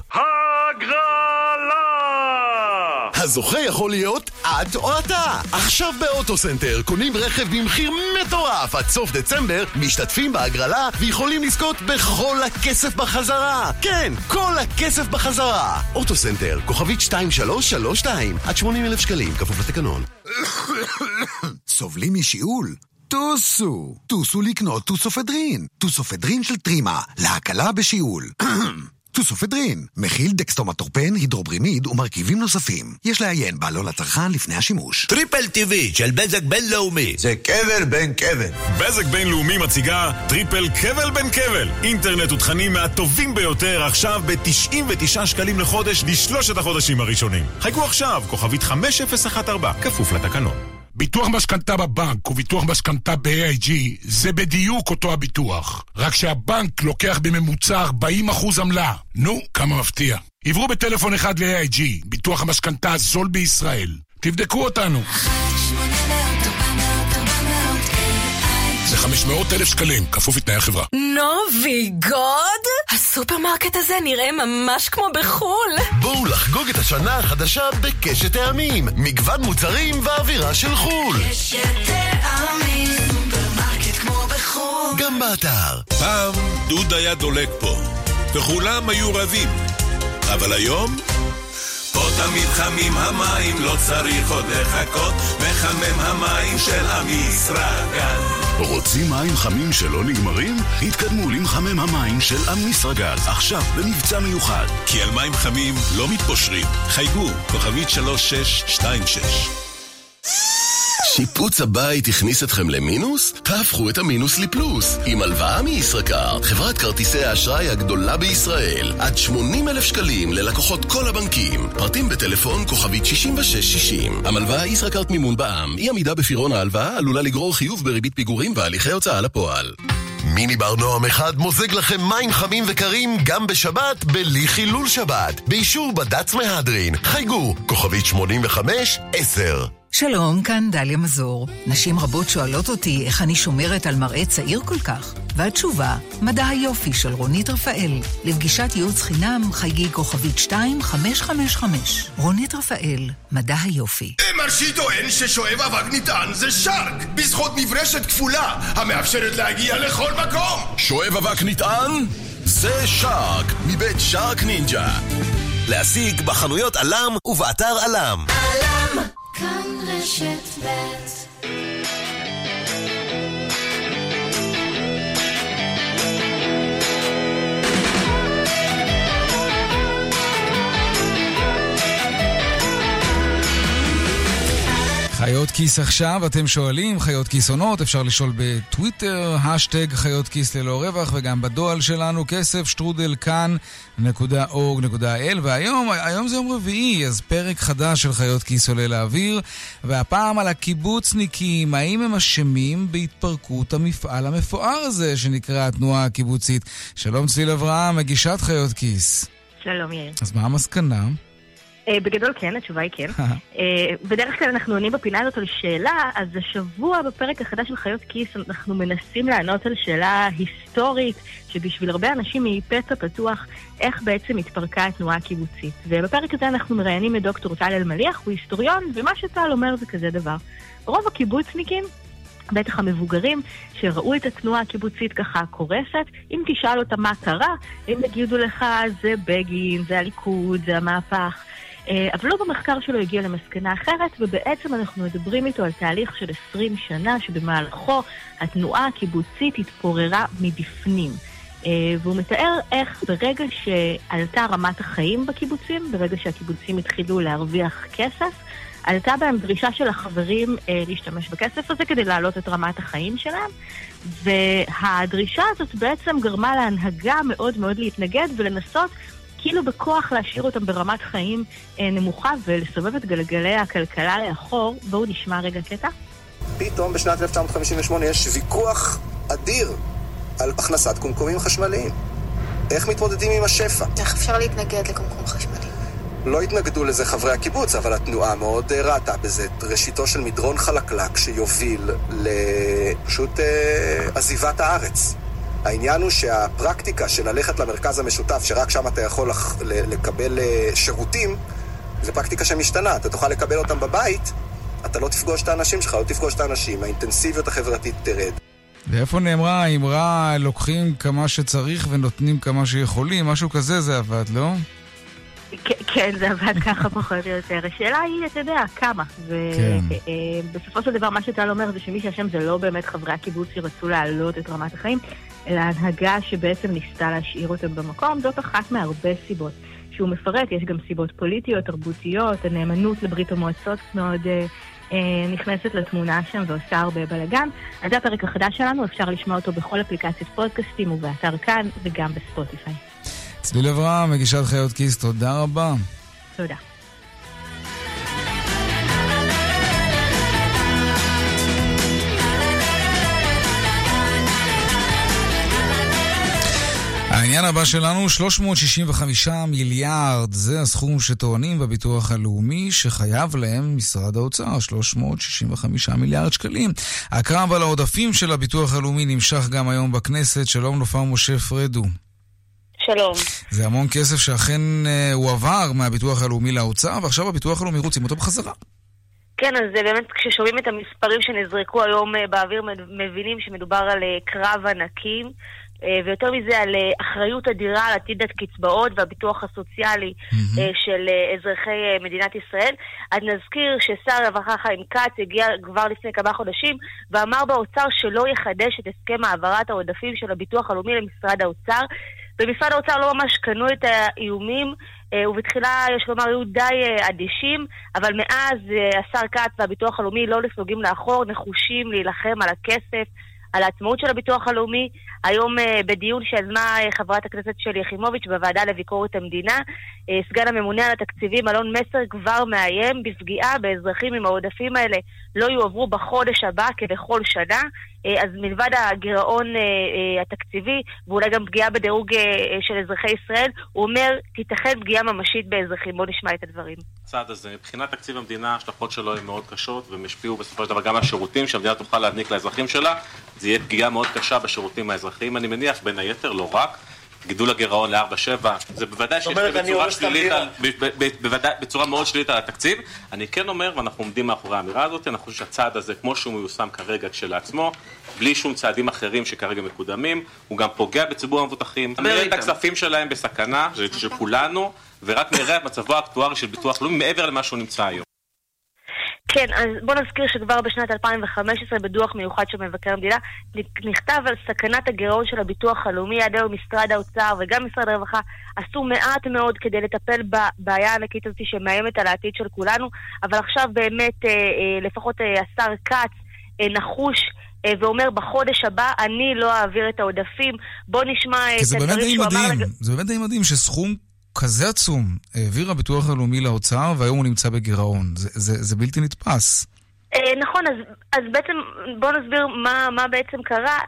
הזוכה יכול להיות את או אתה. עכשיו באוטוסנטר קונים רכב במחיר מטורף עד סוף דצמבר, משתתפים בהגרלה ויכולים לזכות בכל הכסף בחזרה. כן, כל הכסף בחזרה. אוטוסנטר, כוכבית 2332, עד 80 אלף שקלים, כפוף לתקנון. סובלים משיעול? טוסו! טוסו לקנות טוסופדרין. טוסופדרין של טרימה, להקלה בשיעול. טוסופדרין, מכיל דקסטומטורפן, הידרוברומיד ומרכיבים נוספים. יש לעיין בעלון הצרכן לפני השימוש. טריפל טבעי של בזק בינלאומי. זה קבר בן קבר. בזק בינלאומי מציגה טריפל קבל בן קבל. אינטרנט ותכנים מהטובים ביותר עכשיו ב-99 שקלים לחודש לשלושת החודשים הראשונים. חייגו עכשיו, כוכבית 5014, כפוף לתקנון. ביטוח משכנתה בבנק וביטוח משכנתה ב-AIG זה בדיוק אותו הביטוח. רק שהבנק לוקח בממוצע 40% עמלה. נו, כמה מפתיע. עברו בטלפון אחד ל-AIG, ביטוח המשכנתה הזול בישראל. תבדקו אותנו. ל-500 אלף שקלים, כפוף לתנאי החברה. נובי גוד? הסופרמרקט הזה נראה ממש כמו בחו"ל. בואו לחגוג את השנה החדשה בקשת טעמים. מגוון מוצרים ואווירה של חו"ל. קשת טעמים, סופרמרקט כמו בחו"ל. גם באתר. פעם דוד היה דולק פה, וכולם היו רבים. אבל היום... פה תמיד חמים המים, לא צריך עוד לחכות, מחמם המים של אמיסרגז. רוצים מים חמים שלא נגמרים? התקדמו למחמם המים של אמיסרגז, עכשיו במבצע מיוחד. כי על מים חמים לא מתפושרים. חייגו, כוכבית 3626. שיפוץ הבית הכניס אתכם למינוס? תהפכו את המינוס לפלוס. עם הלוואה מישראכרט, חברת כרטיסי האשראי הגדולה בישראל. עד 80 אלף שקלים ללקוחות כל הבנקים. פרטים בטלפון כוכבית 6660. המלוואה ישראכרט מימון בע"מ. אי עמידה בפירעון ההלוואה עלולה לגרור חיוב בריבית פיגורים והליכי הוצאה לפועל. מיני בר נועם אחד מוזג לכם מים חמים וקרים גם בשבת בלי חילול שבת. באישור בד"ץ מהדרין. חייגו, כוכבית 85-10. שלום, כאן דליה מזור. נשים רבות שואלות אותי איך אני שומרת על מראה צעיר כל כך. והתשובה, מדע היופי של רונית רפאל. לפגישת ייעוץ חינם, חייגי כוכבית 2555. רונית רפאל, מדע היופי. מרשי טוען ששואב אבק נטען זה שרק, בזכות מברשת כפולה, המאפשרת להגיע לכל מקום. שואב אבק נטען? זה שרק, מבית שרק נינג'ה. להשיג בחנויות עלם ובאתר עלם. עלם! כאן רשת ב' חיות כיס עכשיו, אתם שואלים, חיות כיס עונות, אפשר לשאול בטוויטר, השטג חיות כיס ללא רווח, וגם בדואל שלנו, כסף שטרודל כאן.org.il, והיום, היום זה יום רביעי, אז פרק חדש של חיות כיס עולה לאוויר, והפעם על הקיבוצניקים, האם הם אשמים בהתפרקות המפעל המפואר הזה שנקרא התנועה הקיבוצית? שלום צליל אברהם, מגישת חיות כיס. שלום יאיר. אז מה המסקנה? Uh, בגדול כן, התשובה היא כן. uh, בדרך כלל אנחנו עונים בפינה הזאת על שאלה, אז השבוע בפרק החדש של חיות כיס אנחנו מנסים לענות על שאלה היסטורית, שבשביל הרבה אנשים היא פצע פתוח, איך בעצם התפרקה התנועה הקיבוצית. ובפרק הזה אנחנו מראיינים את דוקטור טל אלמליח, הוא היסטוריון, ומה שטל אומר זה כזה דבר. רוב הקיבוצניקים בטח המבוגרים שראו את התנועה הקיבוצית ככה קורסת, אם תשאל אותם מה קרה, הם יגידו לך זה בגין, זה הליכוד, זה המהפך. אבל לא במחקר שלו הגיע למסקנה אחרת, ובעצם אנחנו מדברים איתו על תהליך של 20 שנה, שבמהלכו התנועה הקיבוצית התפוררה מבפנים. והוא מתאר איך ברגע שעלתה רמת החיים בקיבוצים, ברגע שהקיבוצים התחילו להרוויח כסף, עלתה בהם דרישה של החברים אה, להשתמש בכסף הזה כדי להעלות את רמת החיים שלהם, והדרישה הזאת בעצם גרמה להנהגה מאוד מאוד להתנגד ולנסות כאילו בכוח להשאיר אותם ברמת חיים אה, נמוכה ולסובב את גלגלי הכלכלה לאחור. בואו נשמע רגע קטע. פתאום בשנת 1958 יש ויכוח אדיר על הכנסת קומקומים חשמליים. איך מתמודדים עם השפע? איך אפשר להתנגד לקומקום חשמלי? לא התנגדו לזה חברי הקיבוץ, אבל התנועה מאוד ראתה בזה ראשיתו של מדרון חלקלק שיוביל לפשוט אה, עזיבת הארץ. העניין הוא שהפרקטיקה של ללכת למרכז המשותף, שרק שם אתה יכול לח... לקבל אה, שירותים, זו פרקטיקה שמשתנה. אתה תוכל לקבל אותם בבית, אתה לא תפגוש את האנשים שלך, לא תפגוש את האנשים, האינטנסיביות החברתית תרד. ואיפה נאמרה האמרה, לוקחים כמה שצריך ונותנים כמה שיכולים? משהו כזה זה עבד, לא? כן, זה עבד ככה פחות או יותר. השאלה היא, אתה יודע, כמה. ובסופו של דבר, מה שטל אומר זה שמי שאשם זה לא באמת חברי הקיבוץ שרצו להעלות את רמת החיים, אלא הנהגה שבעצם ניסתה להשאיר אותם במקום. זאת אחת מהרבה סיבות. שהוא מפרט, יש גם סיבות פוליטיות, תרבותיות, הנאמנות לברית המועצות מאוד אה, אה, נכנסת לתמונה שם ועושה הרבה בלאגן. אז זה הפרק החדש שלנו, אפשר לשמוע אותו בכל אפליקציית פודקאסטים ובאתר כאן וגם בספוטיפיי. צליל אברהם, מגישת חיות כיס, תודה רבה. תודה. העניין הבא שלנו, 365 מיליארד, זה הסכום שטוענים בביטוח הלאומי שחייב להם משרד האוצר, 365 מיליארד שקלים. הקרב על העודפים של הביטוח הלאומי נמשך גם היום בכנסת. שלום נופר משה פרדו. שלום. זה המון כסף שאכן אה, הועבר מהביטוח הלאומי לאוצר, ועכשיו הביטוח הלאומי רוצים אותו בחזרה. כן, אז זה באמת, כששומעים את המספרים שנזרקו היום אה, באוויר, מבינים שמדובר על אה, קרב ענקים. אה, ויותר מזה על אחריות אדירה על עתיד הקצבאות והביטוח הסוציאלי mm-hmm. של אזרחי מדינת ישראל. אז נזכיר ששר הרווחה חיים כץ הגיע כבר לפני כמה חודשים ואמר באוצר שלא יחדש את הסכם העברת העודפים של הביטוח הלאומי למשרד האוצר. במשרד האוצר לא ממש קנו את האיומים, אה, ובתחילה, יש לומר, היו די אה, אדישים, אבל מאז אה, השר כץ והביטוח הלאומי לא נסוגים לאחור, נחושים להילחם על הכסף, על העצמאות של הביטוח הלאומי. היום בדיון שיזמה חברת הכנסת שלי יחימוביץ' בוועדה לביקורת המדינה, סגן הממונה על התקציבים אלון מסר כבר מאיים בפגיעה באזרחים אם העודפים האלה לא יועברו בחודש הבא כבכל שנה. אה, אז מלבד הגירעון אה, אה, התקציבי, ואולי גם פגיעה בדירוג של אזרחי ישראל, הוא אומר, תיתכן פגיעה ממשית באזרחים. בואו נשמע את הדברים. הצעד הזה, מבחינת תקציב המדינה, ההשלכות שלו הן מאוד קשות, והם ישפיעו בסופו של דבר גם על השירותים שהמדינה תוכל להעניק לאזרחים שלה. זה יהיה פגיעה מאוד קשה בשירותים האזרחיים, אני מניח, בין היתר, לא רק. גידול הגירעון ל-4-7, זה בוודאי שיש בצורה שלילית, על, בוודאי, בצורה מאוד שלילית על התקציב. אני כן אומר, ואנחנו עומדים מאחורי האמירה הזאת, אני חושב שהצעד הזה, כמו שהוא מיושם כרגע כשלעצמו, בלי שום צעדים אחרים שכרגע מקודמים, הוא גם פוגע בציבור המבוטחים, מראה את הכספים שלהם בסכנה, של כולנו, ורק מראה את מצבו האקטוארי של ביטוח לאומי מעבר למה שהוא נמצא היום. כן, אז בוא נזכיר שכבר בשנת 2015 בדוח מיוחד של מבקר המדינה נכתב על סכנת הגירעון של הביטוח הלאומי. עד היום משרד האוצר וגם משרד הרווחה עשו מעט מאוד כדי לטפל בבעיה הענקית הזאת שמאיימת על העתיד של כולנו, אבל עכשיו באמת אה, אה, לפחות אה, השר כץ נחוש ואומר בחודש הבא אני לא אעביר את העודפים. בוא נשמע את הדברים שהוא אמר... לג... זה באמת די מדהים שסכום כזה עצום העביר הביטוח הלאומי לאוצר, והיום הוא נמצא בגירעון. זה, זה, זה בלתי נתפס. אה, נכון, אז, אז בעצם בואו נסביר מה, מה בעצם קרה.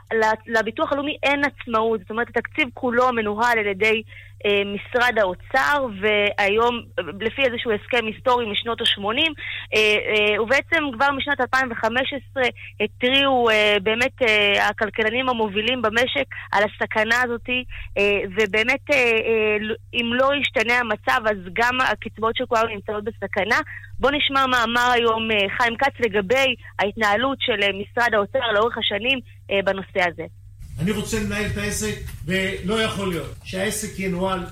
לביטוח הלאומי אין עצמאות, זאת אומרת התקציב כולו מנוהל על ידי משרד האוצר, והיום, לפי איזשהו הסכם היסטורי משנות ה-80, אה, אה, ובעצם כבר משנת 2015 התריעו באמת הכלכלנים המובילים במשק על הסכנה הזאת, ובאמת אם לא ישתנה המצב, אז גם הקצבאות של כולנו נמצאות בסכנה. בואו נשמע מה אמר היום חיים כץ לגבי ההתנהלות של משרד האוצר לאורך השנים בנושא הזה. אני רוצה לנהל את העסק, ולא יכול להיות שהעסק ינוהל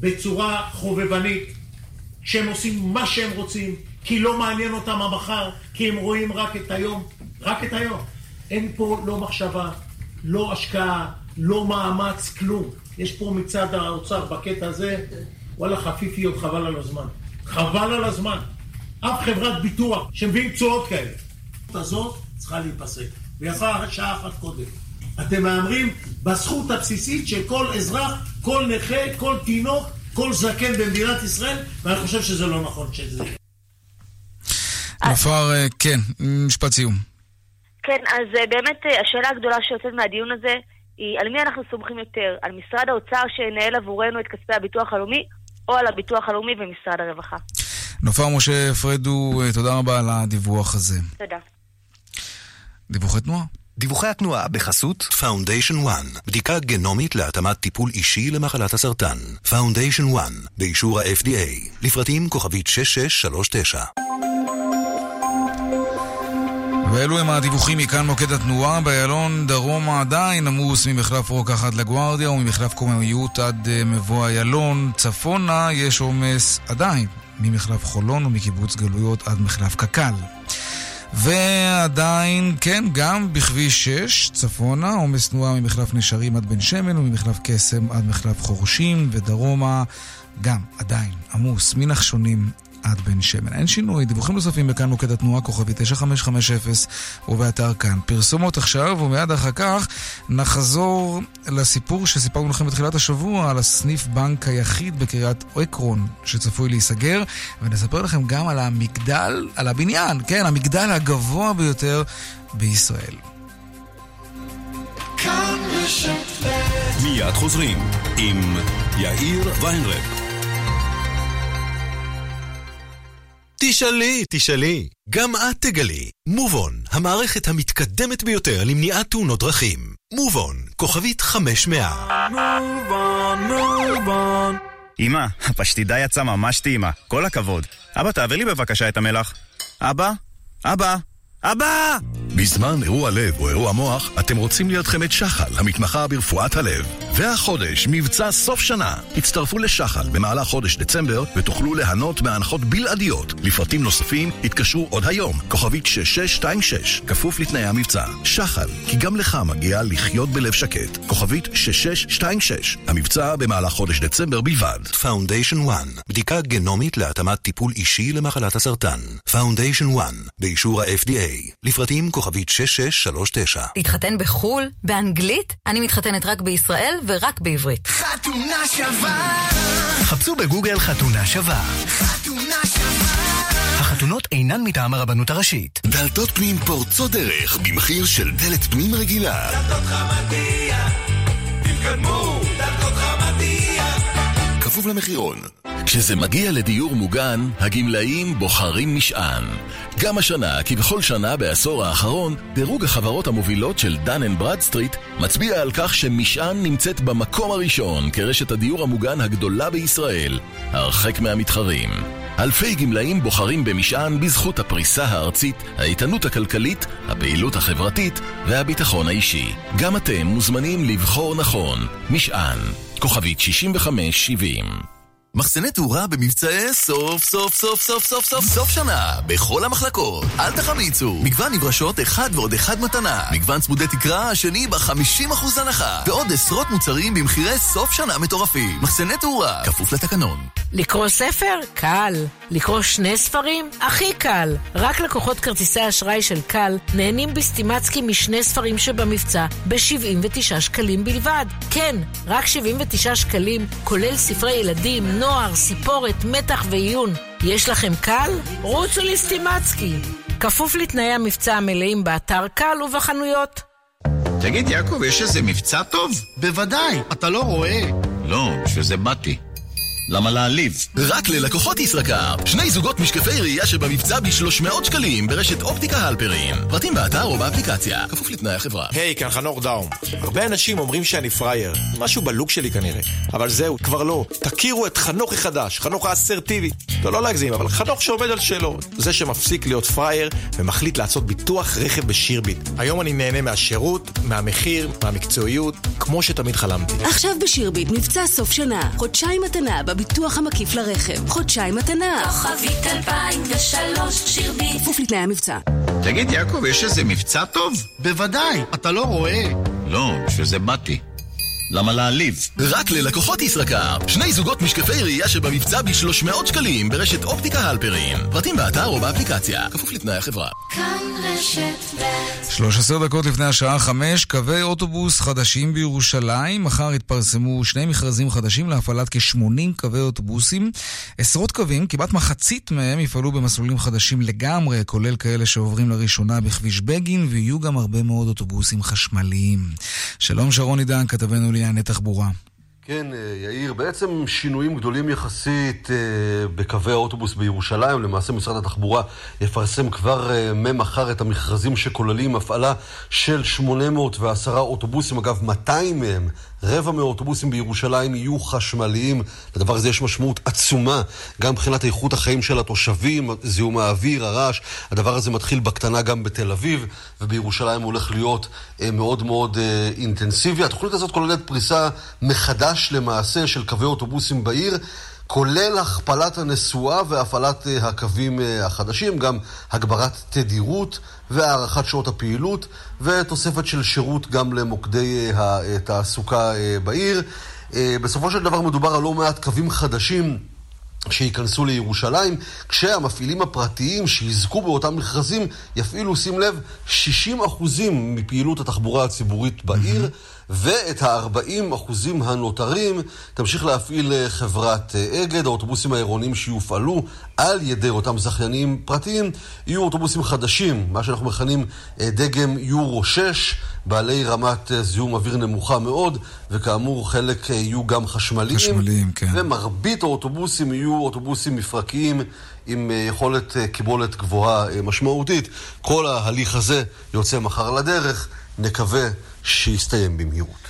בצורה חובבנית, שהם עושים מה שהם רוצים, כי לא מעניין אותם המחר, כי הם רואים רק את היום, רק את היום. אין פה לא מחשבה, לא השקעה, לא מאמץ, כלום. יש פה מצד האוצר בקטע הזה, וואלה חפיפיות, חבל על הזמן. חבל על הזמן. אף חברת ביטוח שמביאים תשואות כאלה. הזאת צריכה להיפסק. ויפה שעה אחת קודם. אתם מהמרים בזכות הבסיסית של כל אזרח, כל נכה, כל תינוק, כל זקן במדינת ישראל, ואני חושב שזה לא נכון שזה יהיה. נופר, אה, כן, משפט סיום. כן, אז אה, באמת אה, השאלה הגדולה שיוצאת מהדיון הזה היא על מי אנחנו סומכים יותר, על משרד האוצר שינהל עבורנו את כספי הביטוח הלאומי, או על הביטוח הלאומי ומשרד הרווחה. נופר משה פרדו, תודה רבה על הדיווח הזה. תודה. דיווחי תנועה. דיווחי התנועה בחסות Foundation One, בדיקה גנומית להתאמת טיפול אישי למחלת הסרטן. Foundation One, באישור ה-FDA, לפרטים כוכבית 6639. ואלו הם הדיווחים מכאן מוקד התנועה, באיילון דרומה עדיין עמוס ממחלף רוקח עד לגוארדיה וממחלף קוממיות עד אה, מבוא איילון. צפונה יש עומס עדיין ממחלף חולון ומקיבוץ גלויות עד מחלף קק"ל. ועדיין, כן, גם בכביש 6, צפונה, עומס תנועה ממחלף נשרים עד בן שמן וממחלף קסם עד מחלף חורשים, ודרומה גם עדיין עמוס מנחשונים עד בן שמן. אין שינוי, דיווחים נוספים בכאן מוקד התנועה כוכבי 9550 ובאתר כאן. פרסומות עכשיו, ומיד אחר כך נחזור לסיפור שסיפרנו לכם בתחילת השבוע על הסניף בנק היחיד בקריית עקרון שצפוי להיסגר, ונספר לכם גם על המגדל, על הבניין, כן, המגדל הגבוה ביותר בישראל. מיד חוזרים עם יאיר ויינרב. תשאלי, תשאלי, גם את תגלי. מובון, המערכת המתקדמת ביותר למניעת תאונות דרכים. מובון, כוכבית 500. מובון, מובון. אמא, הפשטידה יצאה ממש טעימה. כל הכבוד. אבא, תעביר לי בבקשה את המלח. אבא? אבא? אבא! בזמן אירוע לב או אירוע מוח, אתם רוצים לידכם את שחל, המתמחה ברפואת הלב. והחודש, מבצע סוף שנה. הצטרפו לשחל במהלך חודש דצמבר ותוכלו ליהנות מהנחות בלעדיות. לפרטים נוספים, התקשרו עוד היום, כוכבית 6626, כפוף לתנאי המבצע. שחל, כי גם לך מגיע לחיות בלב שקט. כוכבית 6626, המבצע במהלך חודש דצמבר בלבד. Foundation 1, בדיקה גנומית להתאמת טיפול אישי למחלת הסרטן. Foundation 1, באישור ה-FDA. לפרטים כוכבית 6639. להתחתן בחו"ל? באנגלית? אני מתחתנת רק בישראל ורק בעברית. חתונה שווה! חפשו בגוגל חתונה שווה. חתונה שווה! החתונות אינן מטעם הרבנות הראשית. דלתות פנים פורצות דרך במחיר של דלת פנים רגילה. דלתות חמדיה, תתקדמו. כפוף למחירון. כשזה מגיע לדיור מוגן, הגמלאים בוחרים משען. גם השנה, כבכל שנה בעשור האחרון, דירוג החברות המובילות של דן אנד ברדסטריט מצביע על כך שמשען נמצאת במקום הראשון כרשת הדיור המוגן הגדולה בישראל, הרחק מהמתחרים. אלפי גמלאים בוחרים במשען בזכות הפריסה הארצית, האיתנות הכלכלית, הפעילות החברתית והביטחון האישי. גם אתם מוזמנים לבחור נכון. משען, כוכבית 6570 מחסני תאורה במבצעי סוף סוף סוף סוף סוף סוף סוף שנה בכל המחלקות. אל תחמיצו. מגוון נברשות אחד ועוד אחד מתנה. מגוון צמודי תקרה השני ב-50% הנחה. ועוד עשרות מוצרים במחירי סוף שנה מטורפים. מחסני תאורה, כפוף לתקנון. לקרוא ספר? קל. לקרוא שני ספרים? הכי קל. רק לקוחות כרטיסי אשראי של קל נהנים בסטימצקי משני ספרים שבמבצע ב-79 שקלים בלבד. כן, רק 79 שקלים, כולל ספרי ילדים, נוער, סיפורת, מתח ועיון. יש לכם קל? רוצו לסטימצקי. כפוף לתנאי המבצע המלאים באתר קל ובחנויות. תגיד, יעקב, יש איזה מבצע טוב? בוודאי, אתה לא רואה. לא, בשביל זה באתי. למה להעליב? רק ללקוחות ישראכרט, שני זוגות משקפי ראייה שבמבצע ב-300 שקלים ברשת אופטיקה הלפרין. פרטים באתר או באפליקציה, כפוף לתנאי החברה. היי, hey, כאן חנוך דאום. הרבה אנשים אומרים שאני פראייר, משהו בלוק שלי כנראה. אבל זהו, כבר לא. תכירו את חנוך החדש, חנוך האסרטיבי. לא, לא להגזים, אבל חנוך שעובד על שלו. זה שמפסיק להיות פראייר ומחליט לעשות ביטוח רכב בשירביט. היום אני נהנה מהשירות, מהמחיר, מהמקצועיות, כמו שתמיד חלמתי. עכשיו בשירביט מבצע סוף שנה, חודשיים מתנה הביטוח המקיף לרכב. חודשיים מתנה. כוכבית 2003 שירביט. כפוף לתנאי המבצע. תגיד, יעקב, יש איזה מבצע טוב? בוודאי, אתה לא רואה. לא, בשביל זה באתי. למה להעליב? רק ללקוחות ישראכרט, שני זוגות משקפי ראייה שבמבצע ב-300 שקלים ברשת אופטיקה הלפרין. פרטים באתר או באפליקציה, כפוף לתנאי החברה. כאן רשת ב' 13 דקות לפני השעה 5, קווי אוטובוס חדשים בירושלים. מחר התפרסמו שני מכרזים חדשים להפעלת כ-80 קווי אוטובוסים. עשרות קווים, כמעט מחצית מהם יפעלו במסלולים חדשים לגמרי, כולל כאלה שעוברים לראשונה בכביש בגין, ויהיו גם הרבה מאוד אוטובוסים חשמליים. שלום שרון עידן, כתבנו לענייני תחבורה. כן, יאיר, בעצם שינויים גדולים יחסית בקווי האוטובוס בירושלים. למעשה משרד התחבורה יפרסם כבר ממחר את המכרזים שכוללים הפעלה של 810 אוטובוסים. אגב, 200 מהם, רבע מהאוטובוסים בירושלים יהיו חשמליים. לדבר הזה יש משמעות עצומה, גם מבחינת איכות החיים של התושבים, זיהום האוויר, הרעש. הדבר הזה מתחיל בקטנה גם בתל אביב, ובירושלים הוא הולך להיות מאוד מאוד אינטנסיבי. התוכנית הזאת כוללת פריסה מחדש למעשה של קווי אוטובוסים בעיר. כולל הכפלת הנסועה והפעלת הקווים החדשים, גם הגברת תדירות והארכת שעות הפעילות ותוספת של שירות גם למוקדי התעסוקה בעיר. בסופו של דבר מדובר על לא מעט קווים חדשים שייכנסו לירושלים, כשהמפעילים הפרטיים שיזכו באותם מכרזים יפעילו, שים לב, 60% מפעילות התחבורה הציבורית בעיר. ואת ה-40 אחוזים הנותרים תמשיך להפעיל אה, חברת אה, אגד. האוטובוסים העירוניים שיופעלו על ידי אותם זכיינים פרטיים יהיו אוטובוסים חדשים, מה שאנחנו מכנים אה, דגם יורו 6, בעלי רמת זיהום אוויר נמוכה מאוד, וכאמור חלק יהיו גם חשמליים. חשמליים, כן. ומרבית האוטובוסים יהיו אוטובוסים מפרקיים. עם יכולת קיבולת גבוהה משמעותית. כל ההליך הזה יוצא מחר לדרך, נקווה שיסתיים במהירות.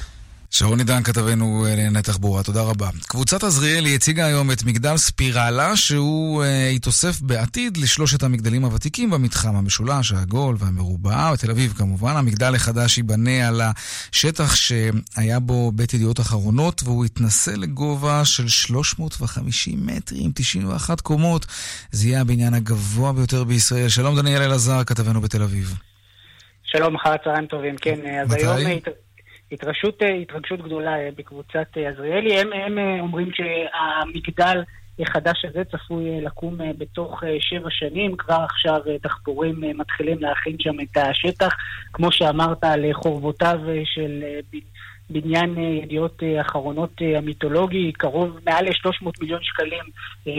שרון עידן, כתבנו לענייני תחבורה, תודה רבה. קבוצת עזריאלי הציגה היום את מגדל ספירלה, שהוא אה, יתוסף בעתיד לשלושת המגדלים הוותיקים במתחם המשולש, העגול והמרובע, בתל אביב כמובן. המגדל החדש ייבנה על השטח שהיה בו בית ידיעות אחרונות, והוא יתנסה לגובה של 350 מטרים, 91 קומות. זה יהיה הבניין הגבוה ביותר בישראל. שלום דניאל אלעזר, כתבנו בתל אביב. שלום, אחר הצהריים טובים. כן, אז מתי? היום הת- התרגשות, התרגשות גדולה אה, בקבוצת אה, עזריאלי. הם, הם אה, אומרים שהמגדל החדש הזה צפוי אה, לקום אה, בתוך אה, שבע שנים. כבר עכשיו אה, דחפורים אה, מתחילים להכין שם את השטח. כמו שאמרת, על אה, חורבותיו אה, של בניין אה, ידיעות אה, אחרונות אה, המיתולוגי, קרוב מעל ל-300 מיליון שקלים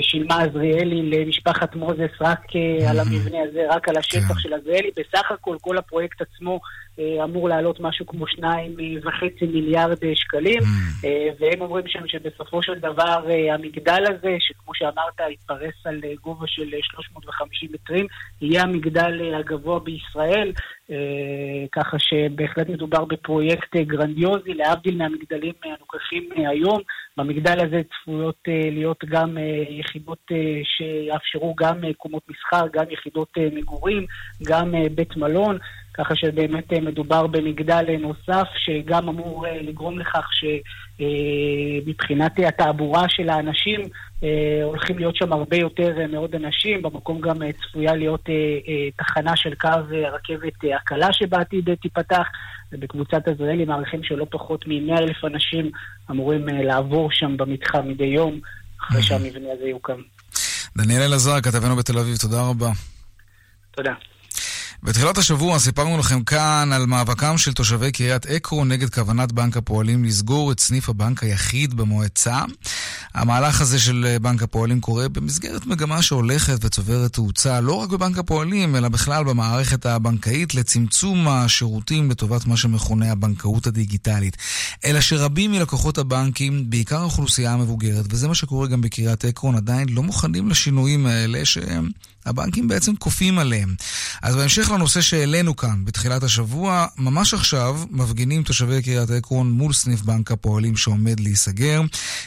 שילמה עזריאלי למשפחת מוזס רק על המבנה הזה, רק על השטח של עזריאלי. בסך הכל כל הפרויקט עצמו אמור לעלות משהו כמו שניים אה, וחצי מיליארד אה, שקלים, אה, והם אומרים שם שבסופו של דבר אה, המגדל הזה, שכמו שאמרת, יתפרס על אה, גובה של אה, 350 מטרים, יהיה המגדל אה, הגבוה בישראל, אה, ככה שבהחלט מדובר בפרויקט אה, גרנדיוזי, להבדיל מהמגדלים אה, הנוכחים אה, היום. במגדל הזה צפויות אה, להיות גם אה, יחידות אה, שיאפשרו גם אה, קומות מסחר, גם יחידות אה, מגורים, גם אה, בית מלון. ככה שבאמת אה, מדובר במגדל אה, נוסף שגם אמור אה, לגרום לכך שמבחינת התעבורה של האנשים הולכים להיות שם הרבה יותר מאוד אנשים, במקום גם צפויה להיות תחנה של קו הרכבת הקלה שבעתיד תיפתח, ובקבוצת עזריאלי מעריכים שלא פחות מ-100 אלף אנשים אמורים לעבור שם במתחם מדי יום, אחרי שהמבנה הזה יוקם. דניאל אלעזר, כתבנו בתל אביב, תודה רבה. תודה. בתחילת השבוע סיפרנו לכם כאן על מאבקם של תושבי קריית עקרון נגד כוונת בנק הפועלים לסגור את סניף הבנק היחיד במועצה. המהלך הזה של בנק הפועלים קורה במסגרת מגמה שהולכת וצוברת תאוצה לא רק בבנק הפועלים, אלא בכלל במערכת הבנקאית לצמצום השירותים לטובת מה שמכונה הבנקאות הדיגיטלית. אלא שרבים מלקוחות הבנקים, בעיקר האוכלוסייה המבוגרת, וזה מה שקורה גם בקריית עקרון, עדיין לא מוכנים לשינויים האלה שהם... הבנקים בעצם כופים עליהם. אז בהמשך לנושא שהעלינו כאן בתחילת השבוע, ממש עכשיו מפגינים תושבי קריית עקרון מול סניף בנק הפועלים שעומד להיסגר.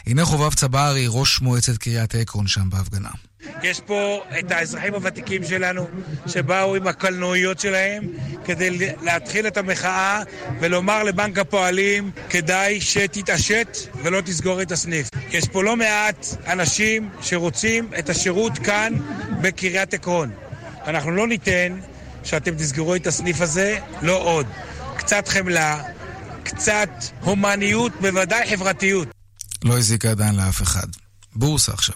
הנה חובב צברי, ראש מועצת קריית עקרון שם בהפגנה. יש פה את האזרחים הוותיקים שלנו שבאו עם הקלנועיות שלהם כדי להתחיל את המחאה ולומר לבנק הפועלים כדאי שתתעשת ולא תסגור את הסניף. יש פה לא מעט אנשים שרוצים את השירות כאן בקריית עקרון. אנחנו לא ניתן שאתם תסגרו את הסניף הזה, לא עוד. קצת חמלה, קצת הומניות, בוודאי חברתיות. לא הזיקה עדיין לאף אחד. בורסה עכשיו.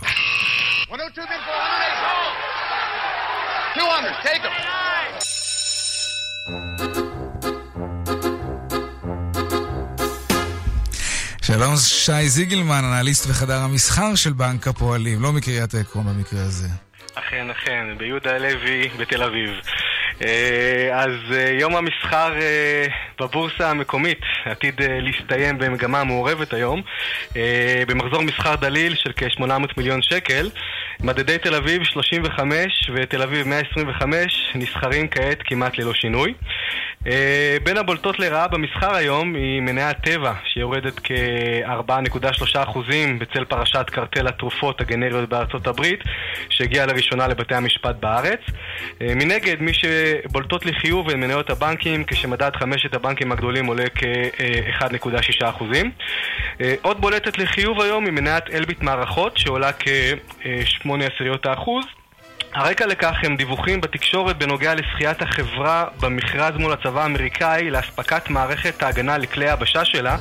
102 bid for 100. 200, take them. שלום שי זיגלמן, אנליסט וחדר המסחר של בנק הפועלים, לא מקריית עקרון במקרה הזה. אכן, אכן, ביהודה הלוי בתל אביב. אה, אז אה, יום המסחר אה, בבורסה המקומית עתיד להסתיים במגמה מעורבת היום במחזור מסחר דליל של כ-800 מיליון שקל מדדי תל אביב 35 ותל אביב 125 נסחרים כעת כמעט ללא שינוי בין הבולטות לרעה במסחר היום היא מניית טבע שיורדת כ-4.3% בצל פרשת קרטל התרופות הגנריות בארצות הברית שהגיעה לראשונה לבתי המשפט בארץ מנגד מי שבולטות לחיוב הן מניות הבנקים כשמדד חמשת הבנקים הגדולים עולה כ-1.6%. עוד בולטת לחיוב היום היא מניית אלביט מערכות שעולה כ-8 עשיריות האחוז. הרקע לכך הם דיווחים בתקשורת בנוגע לזכיית החברה במכרז מול הצבא האמריקאי לאספקת מערכת ההגנה לכלי היבשה שלה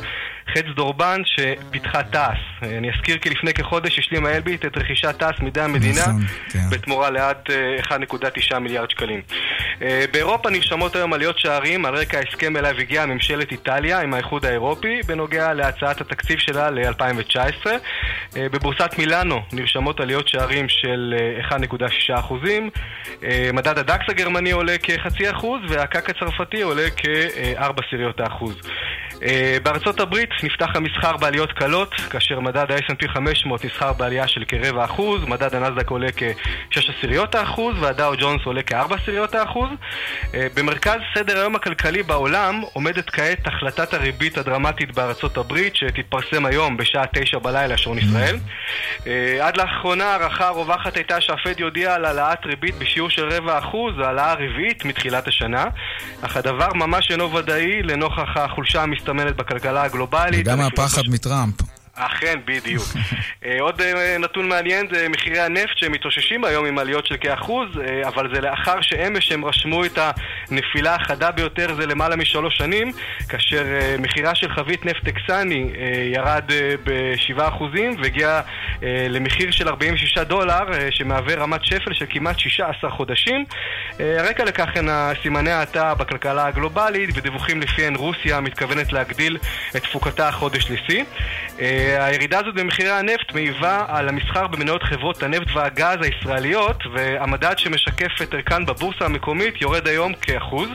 חץ דורבן שפיתחה תעש. אני אזכיר כי לפני כחודש השלימה אלביט את רכישת תעש מידי המדינה, נכון, כן. בתמורה לעד אה, 1.9 מיליארד שקלים. אה, באירופה נרשמות היום עליות שערים על רקע ההסכם אליו הגיעה ממשלת איטליה עם האיחוד האירופי בנוגע להצעת התקציב שלה ל-2019. אה, בבורסת מילאנו נרשמות עליות שערים של אה, 1.6 אחוזים. אה, מדד הדקס הגרמני עולה כחצי אחוז והקק הצרפתי עולה כארבע סיריות האחוז. אה, בארצות הברית נפתח המסחר בעליות קלות, כאשר מדד ה-S&P 500 נסחר בעלייה של כרבע אחוז, מדד הנסדק עולה כשש עשיריות האחוז והדאו ג'ונס עולה כארבע עשיריות האחוז. אה, במרכז סדר היום הכלכלי בעולם עומדת כעת החלטת הריבית הדרמטית בארצות הברית שתתפרסם היום בשעה תשע בלילה שעון ישראל. אה, עד לאחרונה ההערכה הרווחת הייתה שהפד יודיע על העלאת ריבית בשיעור של רבע אחוז, העלאה הרביעית מתחילת השנה, אך הדבר ממש אינו ודאי לנוכח החולשה המסתמנת בכלכלה הגלובלית. וגם הפחד מטראמפ. אכן, בדיוק. אה, עוד אה, נתון מעניין זה מחירי הנפט שמתאוששים היום עם עליות של כאחוז, אה, אבל זה לאחר שאמש הם רשמו את הנפילה החדה ביותר זה למעלה משלוש שנים, כאשר מחירה של חבית נפט טקסני ירד אה, ב-7% והגיע למחיר של 46 דולר, שמהווה רמת שפל של כמעט 16 חודשים. הרקע לכך הן סימני האטה בכלכלה הגלובלית ודיווחים לפיהן רוסיה מתכוונת להגדיל את תפוקתה החודש לשיא. אה, הירידה הזאת במחירי הנפט מעיבה על המסחר במניות חברות הנפט והגז הישראליות והמדד שמשקף את ערכן בבורסה המקומית יורד היום כאחוז.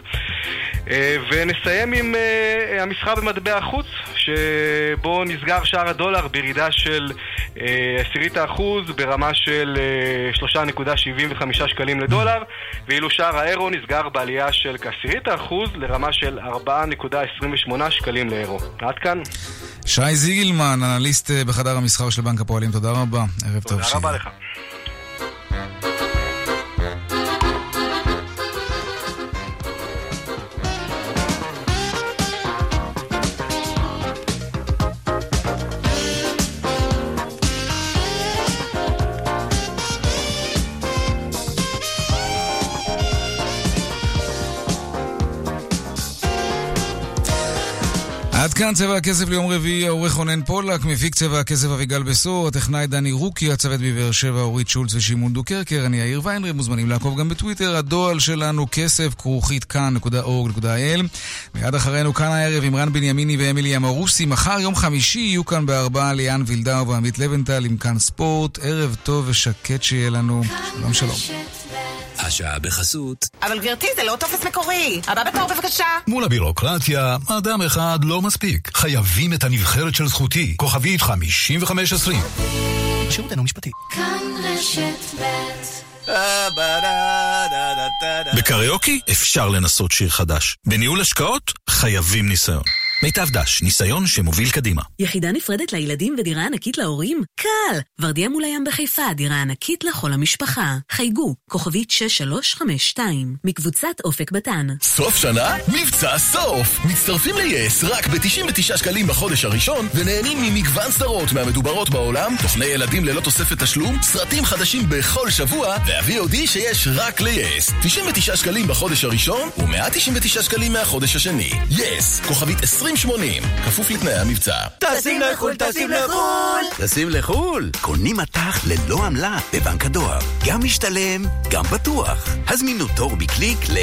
אה, ונסיים עם אה, המסחר במטבע החוץ, שבו נסגר שער הדולר בירידה של אה, עשירית האחוז ברמה של אה, 3.75 שקלים לדולר, ואילו שער האירו נסגר בעלייה של כעשירית האחוז לרמה של 4.28 שקלים לאירו. עד כאן. שי זיגלמן, אנליסט אה, בחדר המסחר של בנק הפועלים, תודה רבה. ערב טוב תודה שיהיה. רבה לך. כאן צבע הכסף ליום רביעי, העורך רונן פולק, מפיק צבע הכסף אביגל בשור, הטכנאי דני רוקי, הצוות בבאר שבע אורית שולץ ושמעון דוקרקר, אני יאיר ויינרב, מוזמנים לעקוב גם בטוויטר, הדואל שלנו כסף כרוכית כאן.org.il מיד אחרינו כאן הערב עם רן בנימיני ואמילי אמרוסי, מחר יום חמישי יהיו כאן בארבעה ליאן וילדאו ועמית לבנטל עם כאן ספורט, ערב טוב ושקט שיהיה לנו, שלום שלום. השעה בחסות. אבל גברתי, זה לא טופס מקורי. הבא בתור בבקשה. מול הבירוקרטיה, אדם אחד לא מספיק. חייבים את הנבחרת של זכותי. כוכבית 5520. שירותנו משפטי. כאן רשת ב' בקריוקי אפשר לנסות שיר חדש. בניהול השקעות חייבים ניסיון. מיטב דש, ניסיון שמוביל קדימה. יחידה נפרדת לילדים ודירה ענקית להורים? קל! ורדיה מול הים בחיפה, דירה ענקית לכל המשפחה. חייגו, כוכבית 6352, מקבוצת אופק בתן. סוף שנה? מבצע סוף! מצטרפים ל-yes רק ב-99 שקלים בחודש הראשון ונהנים ממגוון סדרות מהמדוברות בעולם, תוכני ילדים ללא תוספת תשלום, סרטים חדשים בכל שבוע וה-VOD שיש רק ל-yes. 99 שקלים בחודש הראשון ו-199 שקלים מהחודש השני. yes, כוכבית 2080, כפוף לתנאי המבצע. טסים לחו"ל, טסים לחו"ל. טסים לחו"ל, קונים מטח ללא עמלה בבנק הדואר. גם משתלם, גם בטוח. הזמינו תור בקליק ל...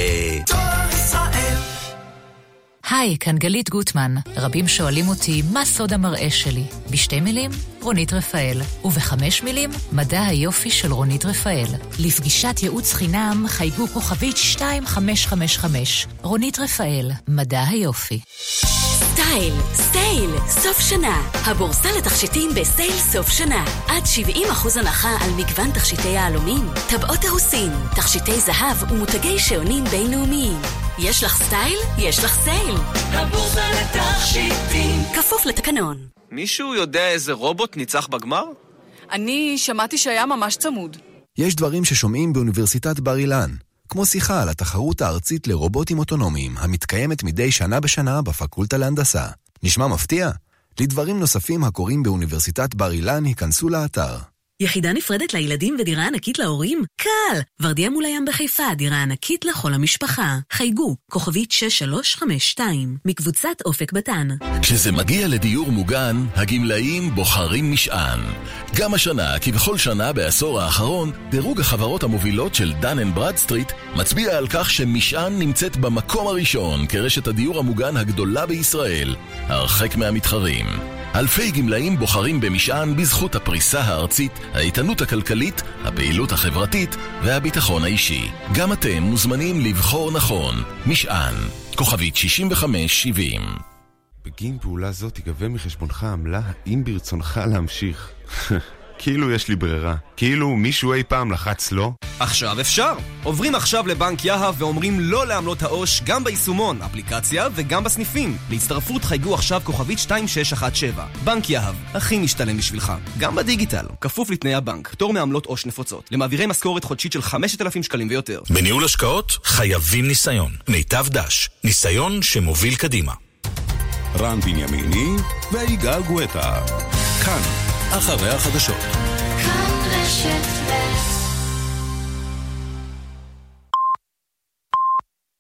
היי, כאן גלית גוטמן. רבים שואלים אותי, מה סוד המראה שלי? בשתי מילים, רונית רפאל. ובחמש מילים, מדע היופי של רונית רפאל. לפגישת ייעוץ חינם, חייגו כוכבית 2555. רונית רפאל, מדע היופי. סייל, סייל, סוף שנה. הבורסה לתכשיטים בסייל סוף שנה. עד 70% הנחה על מגוון תכשיטי יהלומים, טבעות אירוסים, תכשיטי זהב ומותגי שעונים בינלאומיים. יש לך סטייל? יש לך סייל. הבורסה לתכשיטים. כפוף לתקנון. מישהו יודע איזה רובוט ניצח בגמר? אני שמעתי שהיה ממש צמוד. יש דברים ששומעים באוניברסיטת בר אילן, כמו שיחה על התחרות הארצית לרובוטים אוטונומיים, המתקיימת מדי שנה בשנה בפקולטה להנדסה. נשמע מפתיע? לדברים נוספים הקורים באוניברסיטת בר אילן, היכנסו לאתר יחידה נפרדת לילדים ודירה ענקית להורים? קל! ורדיה מול הים בחיפה, דירה ענקית לכל המשפחה. חייגו, כוכבית 6352, מקבוצת אופק בתן. כשזה מגיע לדיור מוגן, הגמלאים בוחרים משען. גם השנה, כבכל שנה בעשור האחרון, דירוג החברות המובילות של דן אנד ברדסטריט מצביע על כך שמשען נמצאת במקום הראשון כרשת הדיור המוגן הגדולה בישראל, הרחק מהמתחרים. אלפי גמלאים בוחרים במשען בזכות הפריסה הארצית, האיתנות הכלכלית, הפעילות החברתית והביטחון האישי. גם אתם מוזמנים לבחור נכון. משען, כוכבית 6570. בגין פעולה זו תיגבה מחשבונך עמלה האם ברצונך להמשיך. כאילו יש לי ברירה. כאילו מישהו אי פעם לחץ לא? עכשיו אפשר! עוברים עכשיו לבנק יהב ואומרים לא לעמלות העו"ש גם ביישומון, אפליקציה וגם בסניפים. להצטרפות חייגו עכשיו כוכבית 2617. בנק יהב, הכי משתלם בשבילך. גם בדיגיטל, כפוף לתנאי הבנק, פטור מעמלות עו"ש נפוצות. למעבירי משכורת חודשית של 5,000 שקלים ויותר. בניהול השקעות חייבים ניסיון. מיטב דש, ניסיון שמוביל קדימה. רן בנימיני ויגאל גואטה. כאן, אחרי החדשות. כאן רשת